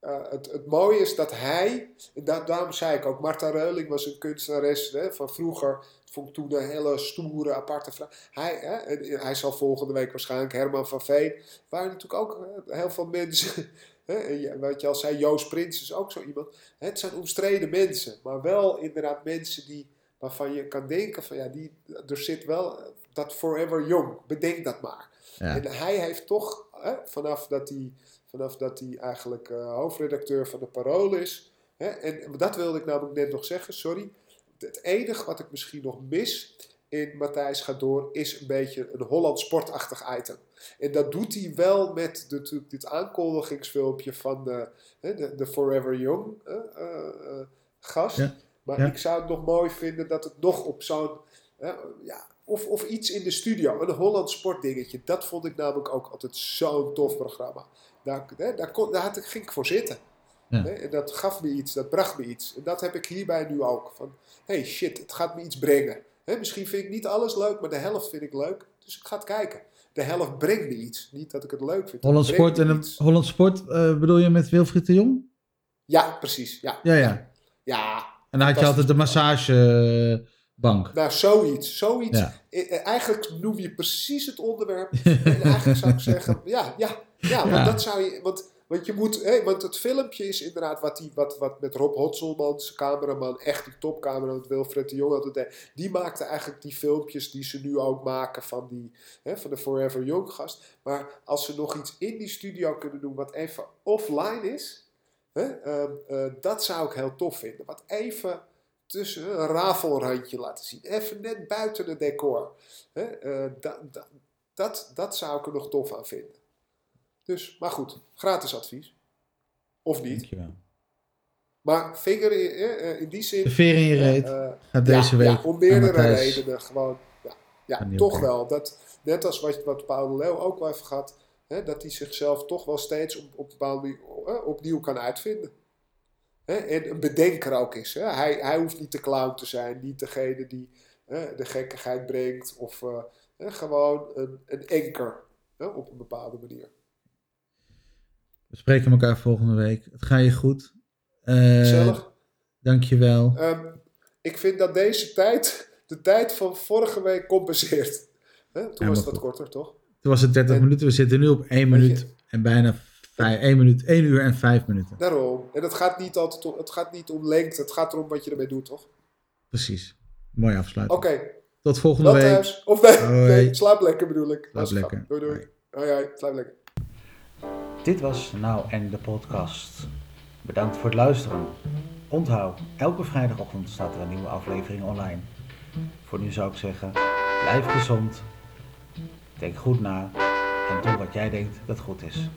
uh, het, het mooie is dat hij, en dat, daarom zei ik ook, Marta Reuling was een kunstenares hè, van vroeger. Vond ik toen een hele stoere, aparte vraag. Hij, hè, hij zal volgende week waarschijnlijk Herman van Veen. Waren natuurlijk ook heel veel mensen (laughs) Hè, wat je al zei, Joost Prins is ook zo iemand. Het zijn omstreden mensen, maar wel inderdaad mensen die, waarvan je kan denken van ja, die, er zit wel dat forever young. Bedenk dat maar. Ja. En hij heeft toch, hè, vanaf, dat hij, vanaf dat hij eigenlijk uh, hoofdredacteur van de Parool is. Hè, en dat wilde ik namelijk net nog zeggen, sorry. Het enige wat ik misschien nog mis, in Matthijs gaat door is een beetje een Holland sportachtig item. En dat doet hij wel met natuurlijk dit aankondigingsfilmpje van de, de, de Forever Young uh, uh, gast. Ja. Maar ja. ik zou het nog mooi vinden dat het nog op zo'n. ja, of, of iets in de studio, een Holland sportdingetje. Dat vond ik namelijk ook altijd zo'n tof programma. Daar, hè, daar, kon, daar had ik, ging ik voor zitten. Ja. En dat gaf me iets, dat bracht me iets. En dat heb ik hierbij nu ook. Van, hey shit, het gaat me iets brengen. Misschien vind ik niet alles leuk, maar de helft vind ik leuk. Dus ik ga het kijken. De helft brengt me iets. Niet dat ik het leuk vind. Holland Sport, en een, Holland Sport uh, bedoel je met Wilfried de Jong? Ja, precies. Ja, ja. ja. ja en dan had je altijd de massagebank. Nou, zoiets. zoiets. Ja. Eigenlijk noem je precies het onderwerp. en eigenlijk zou ik zeggen, (laughs) ja, ja, ja, want dat zou je... Want want, je moet, want het filmpje is inderdaad wat, die, wat, wat met Rob Hotzelmans, cameraman, echt die topcameraman, Wilfred de Jong altijd deed. Die maakte eigenlijk die filmpjes die ze nu ook maken van, die, hè, van de Forever Young gast. Maar als ze nog iets in die studio kunnen doen wat even offline is, hè, uh, uh, dat zou ik heel tof vinden. Wat even tussen een rafelrandje laten zien. Even net buiten het decor. Hè, da, dat, dat zou ik er nog tof aan vinden. Dus, maar goed, gratis advies. Of niet. Dankjewel. Maar vinger in, eh, in die zin. De veer in je reet. Uh, gaat deze ja, week. Ja, om meerdere redenen. Gewoon, ja, ja toch wel. Dat, net als wat, wat Paul Leeuw ook wel even gehad. Hè, dat hij zichzelf toch wel steeds op, op bepaalde uh, opnieuw kan uitvinden. Hè, en een bedenker ook is. Hè. Hij, hij hoeft niet de clown te zijn. Niet degene die de gekkigheid brengt. Of gewoon een, een anker hè, op een bepaalde manier. We spreken elkaar volgende week. Het gaat je goed. Uh, Gezellig. Dankjewel. Um, ik vind dat deze tijd de tijd van vorige week compenseert. Toen Ja, was het wat korter, toch? Toen was het 30 En- minuten. We zitten nu op 1 Weet je- minuut en bijna 5, 1, minuut, 1 uur en 5 minuten. Daarom. En het gaat niet altijd om, het gaat niet om lengte, het gaat erom wat je ermee doet, toch? Precies. Mooi afsluiten. Oké, Tot volgende wel week. thuis. Of nee, nee, slaap lekker bedoel ik. Slaap Dat lekker. Doei doei. Hoi hoi, slaap lekker. Dit was Nou en de podcast. Bedankt voor het luisteren. Onthoud, elke vrijdagochtend staat er een nieuwe aflevering online. Voor nu zou ik zeggen, blijf gezond, denk goed na en doe wat jij denkt dat goed is.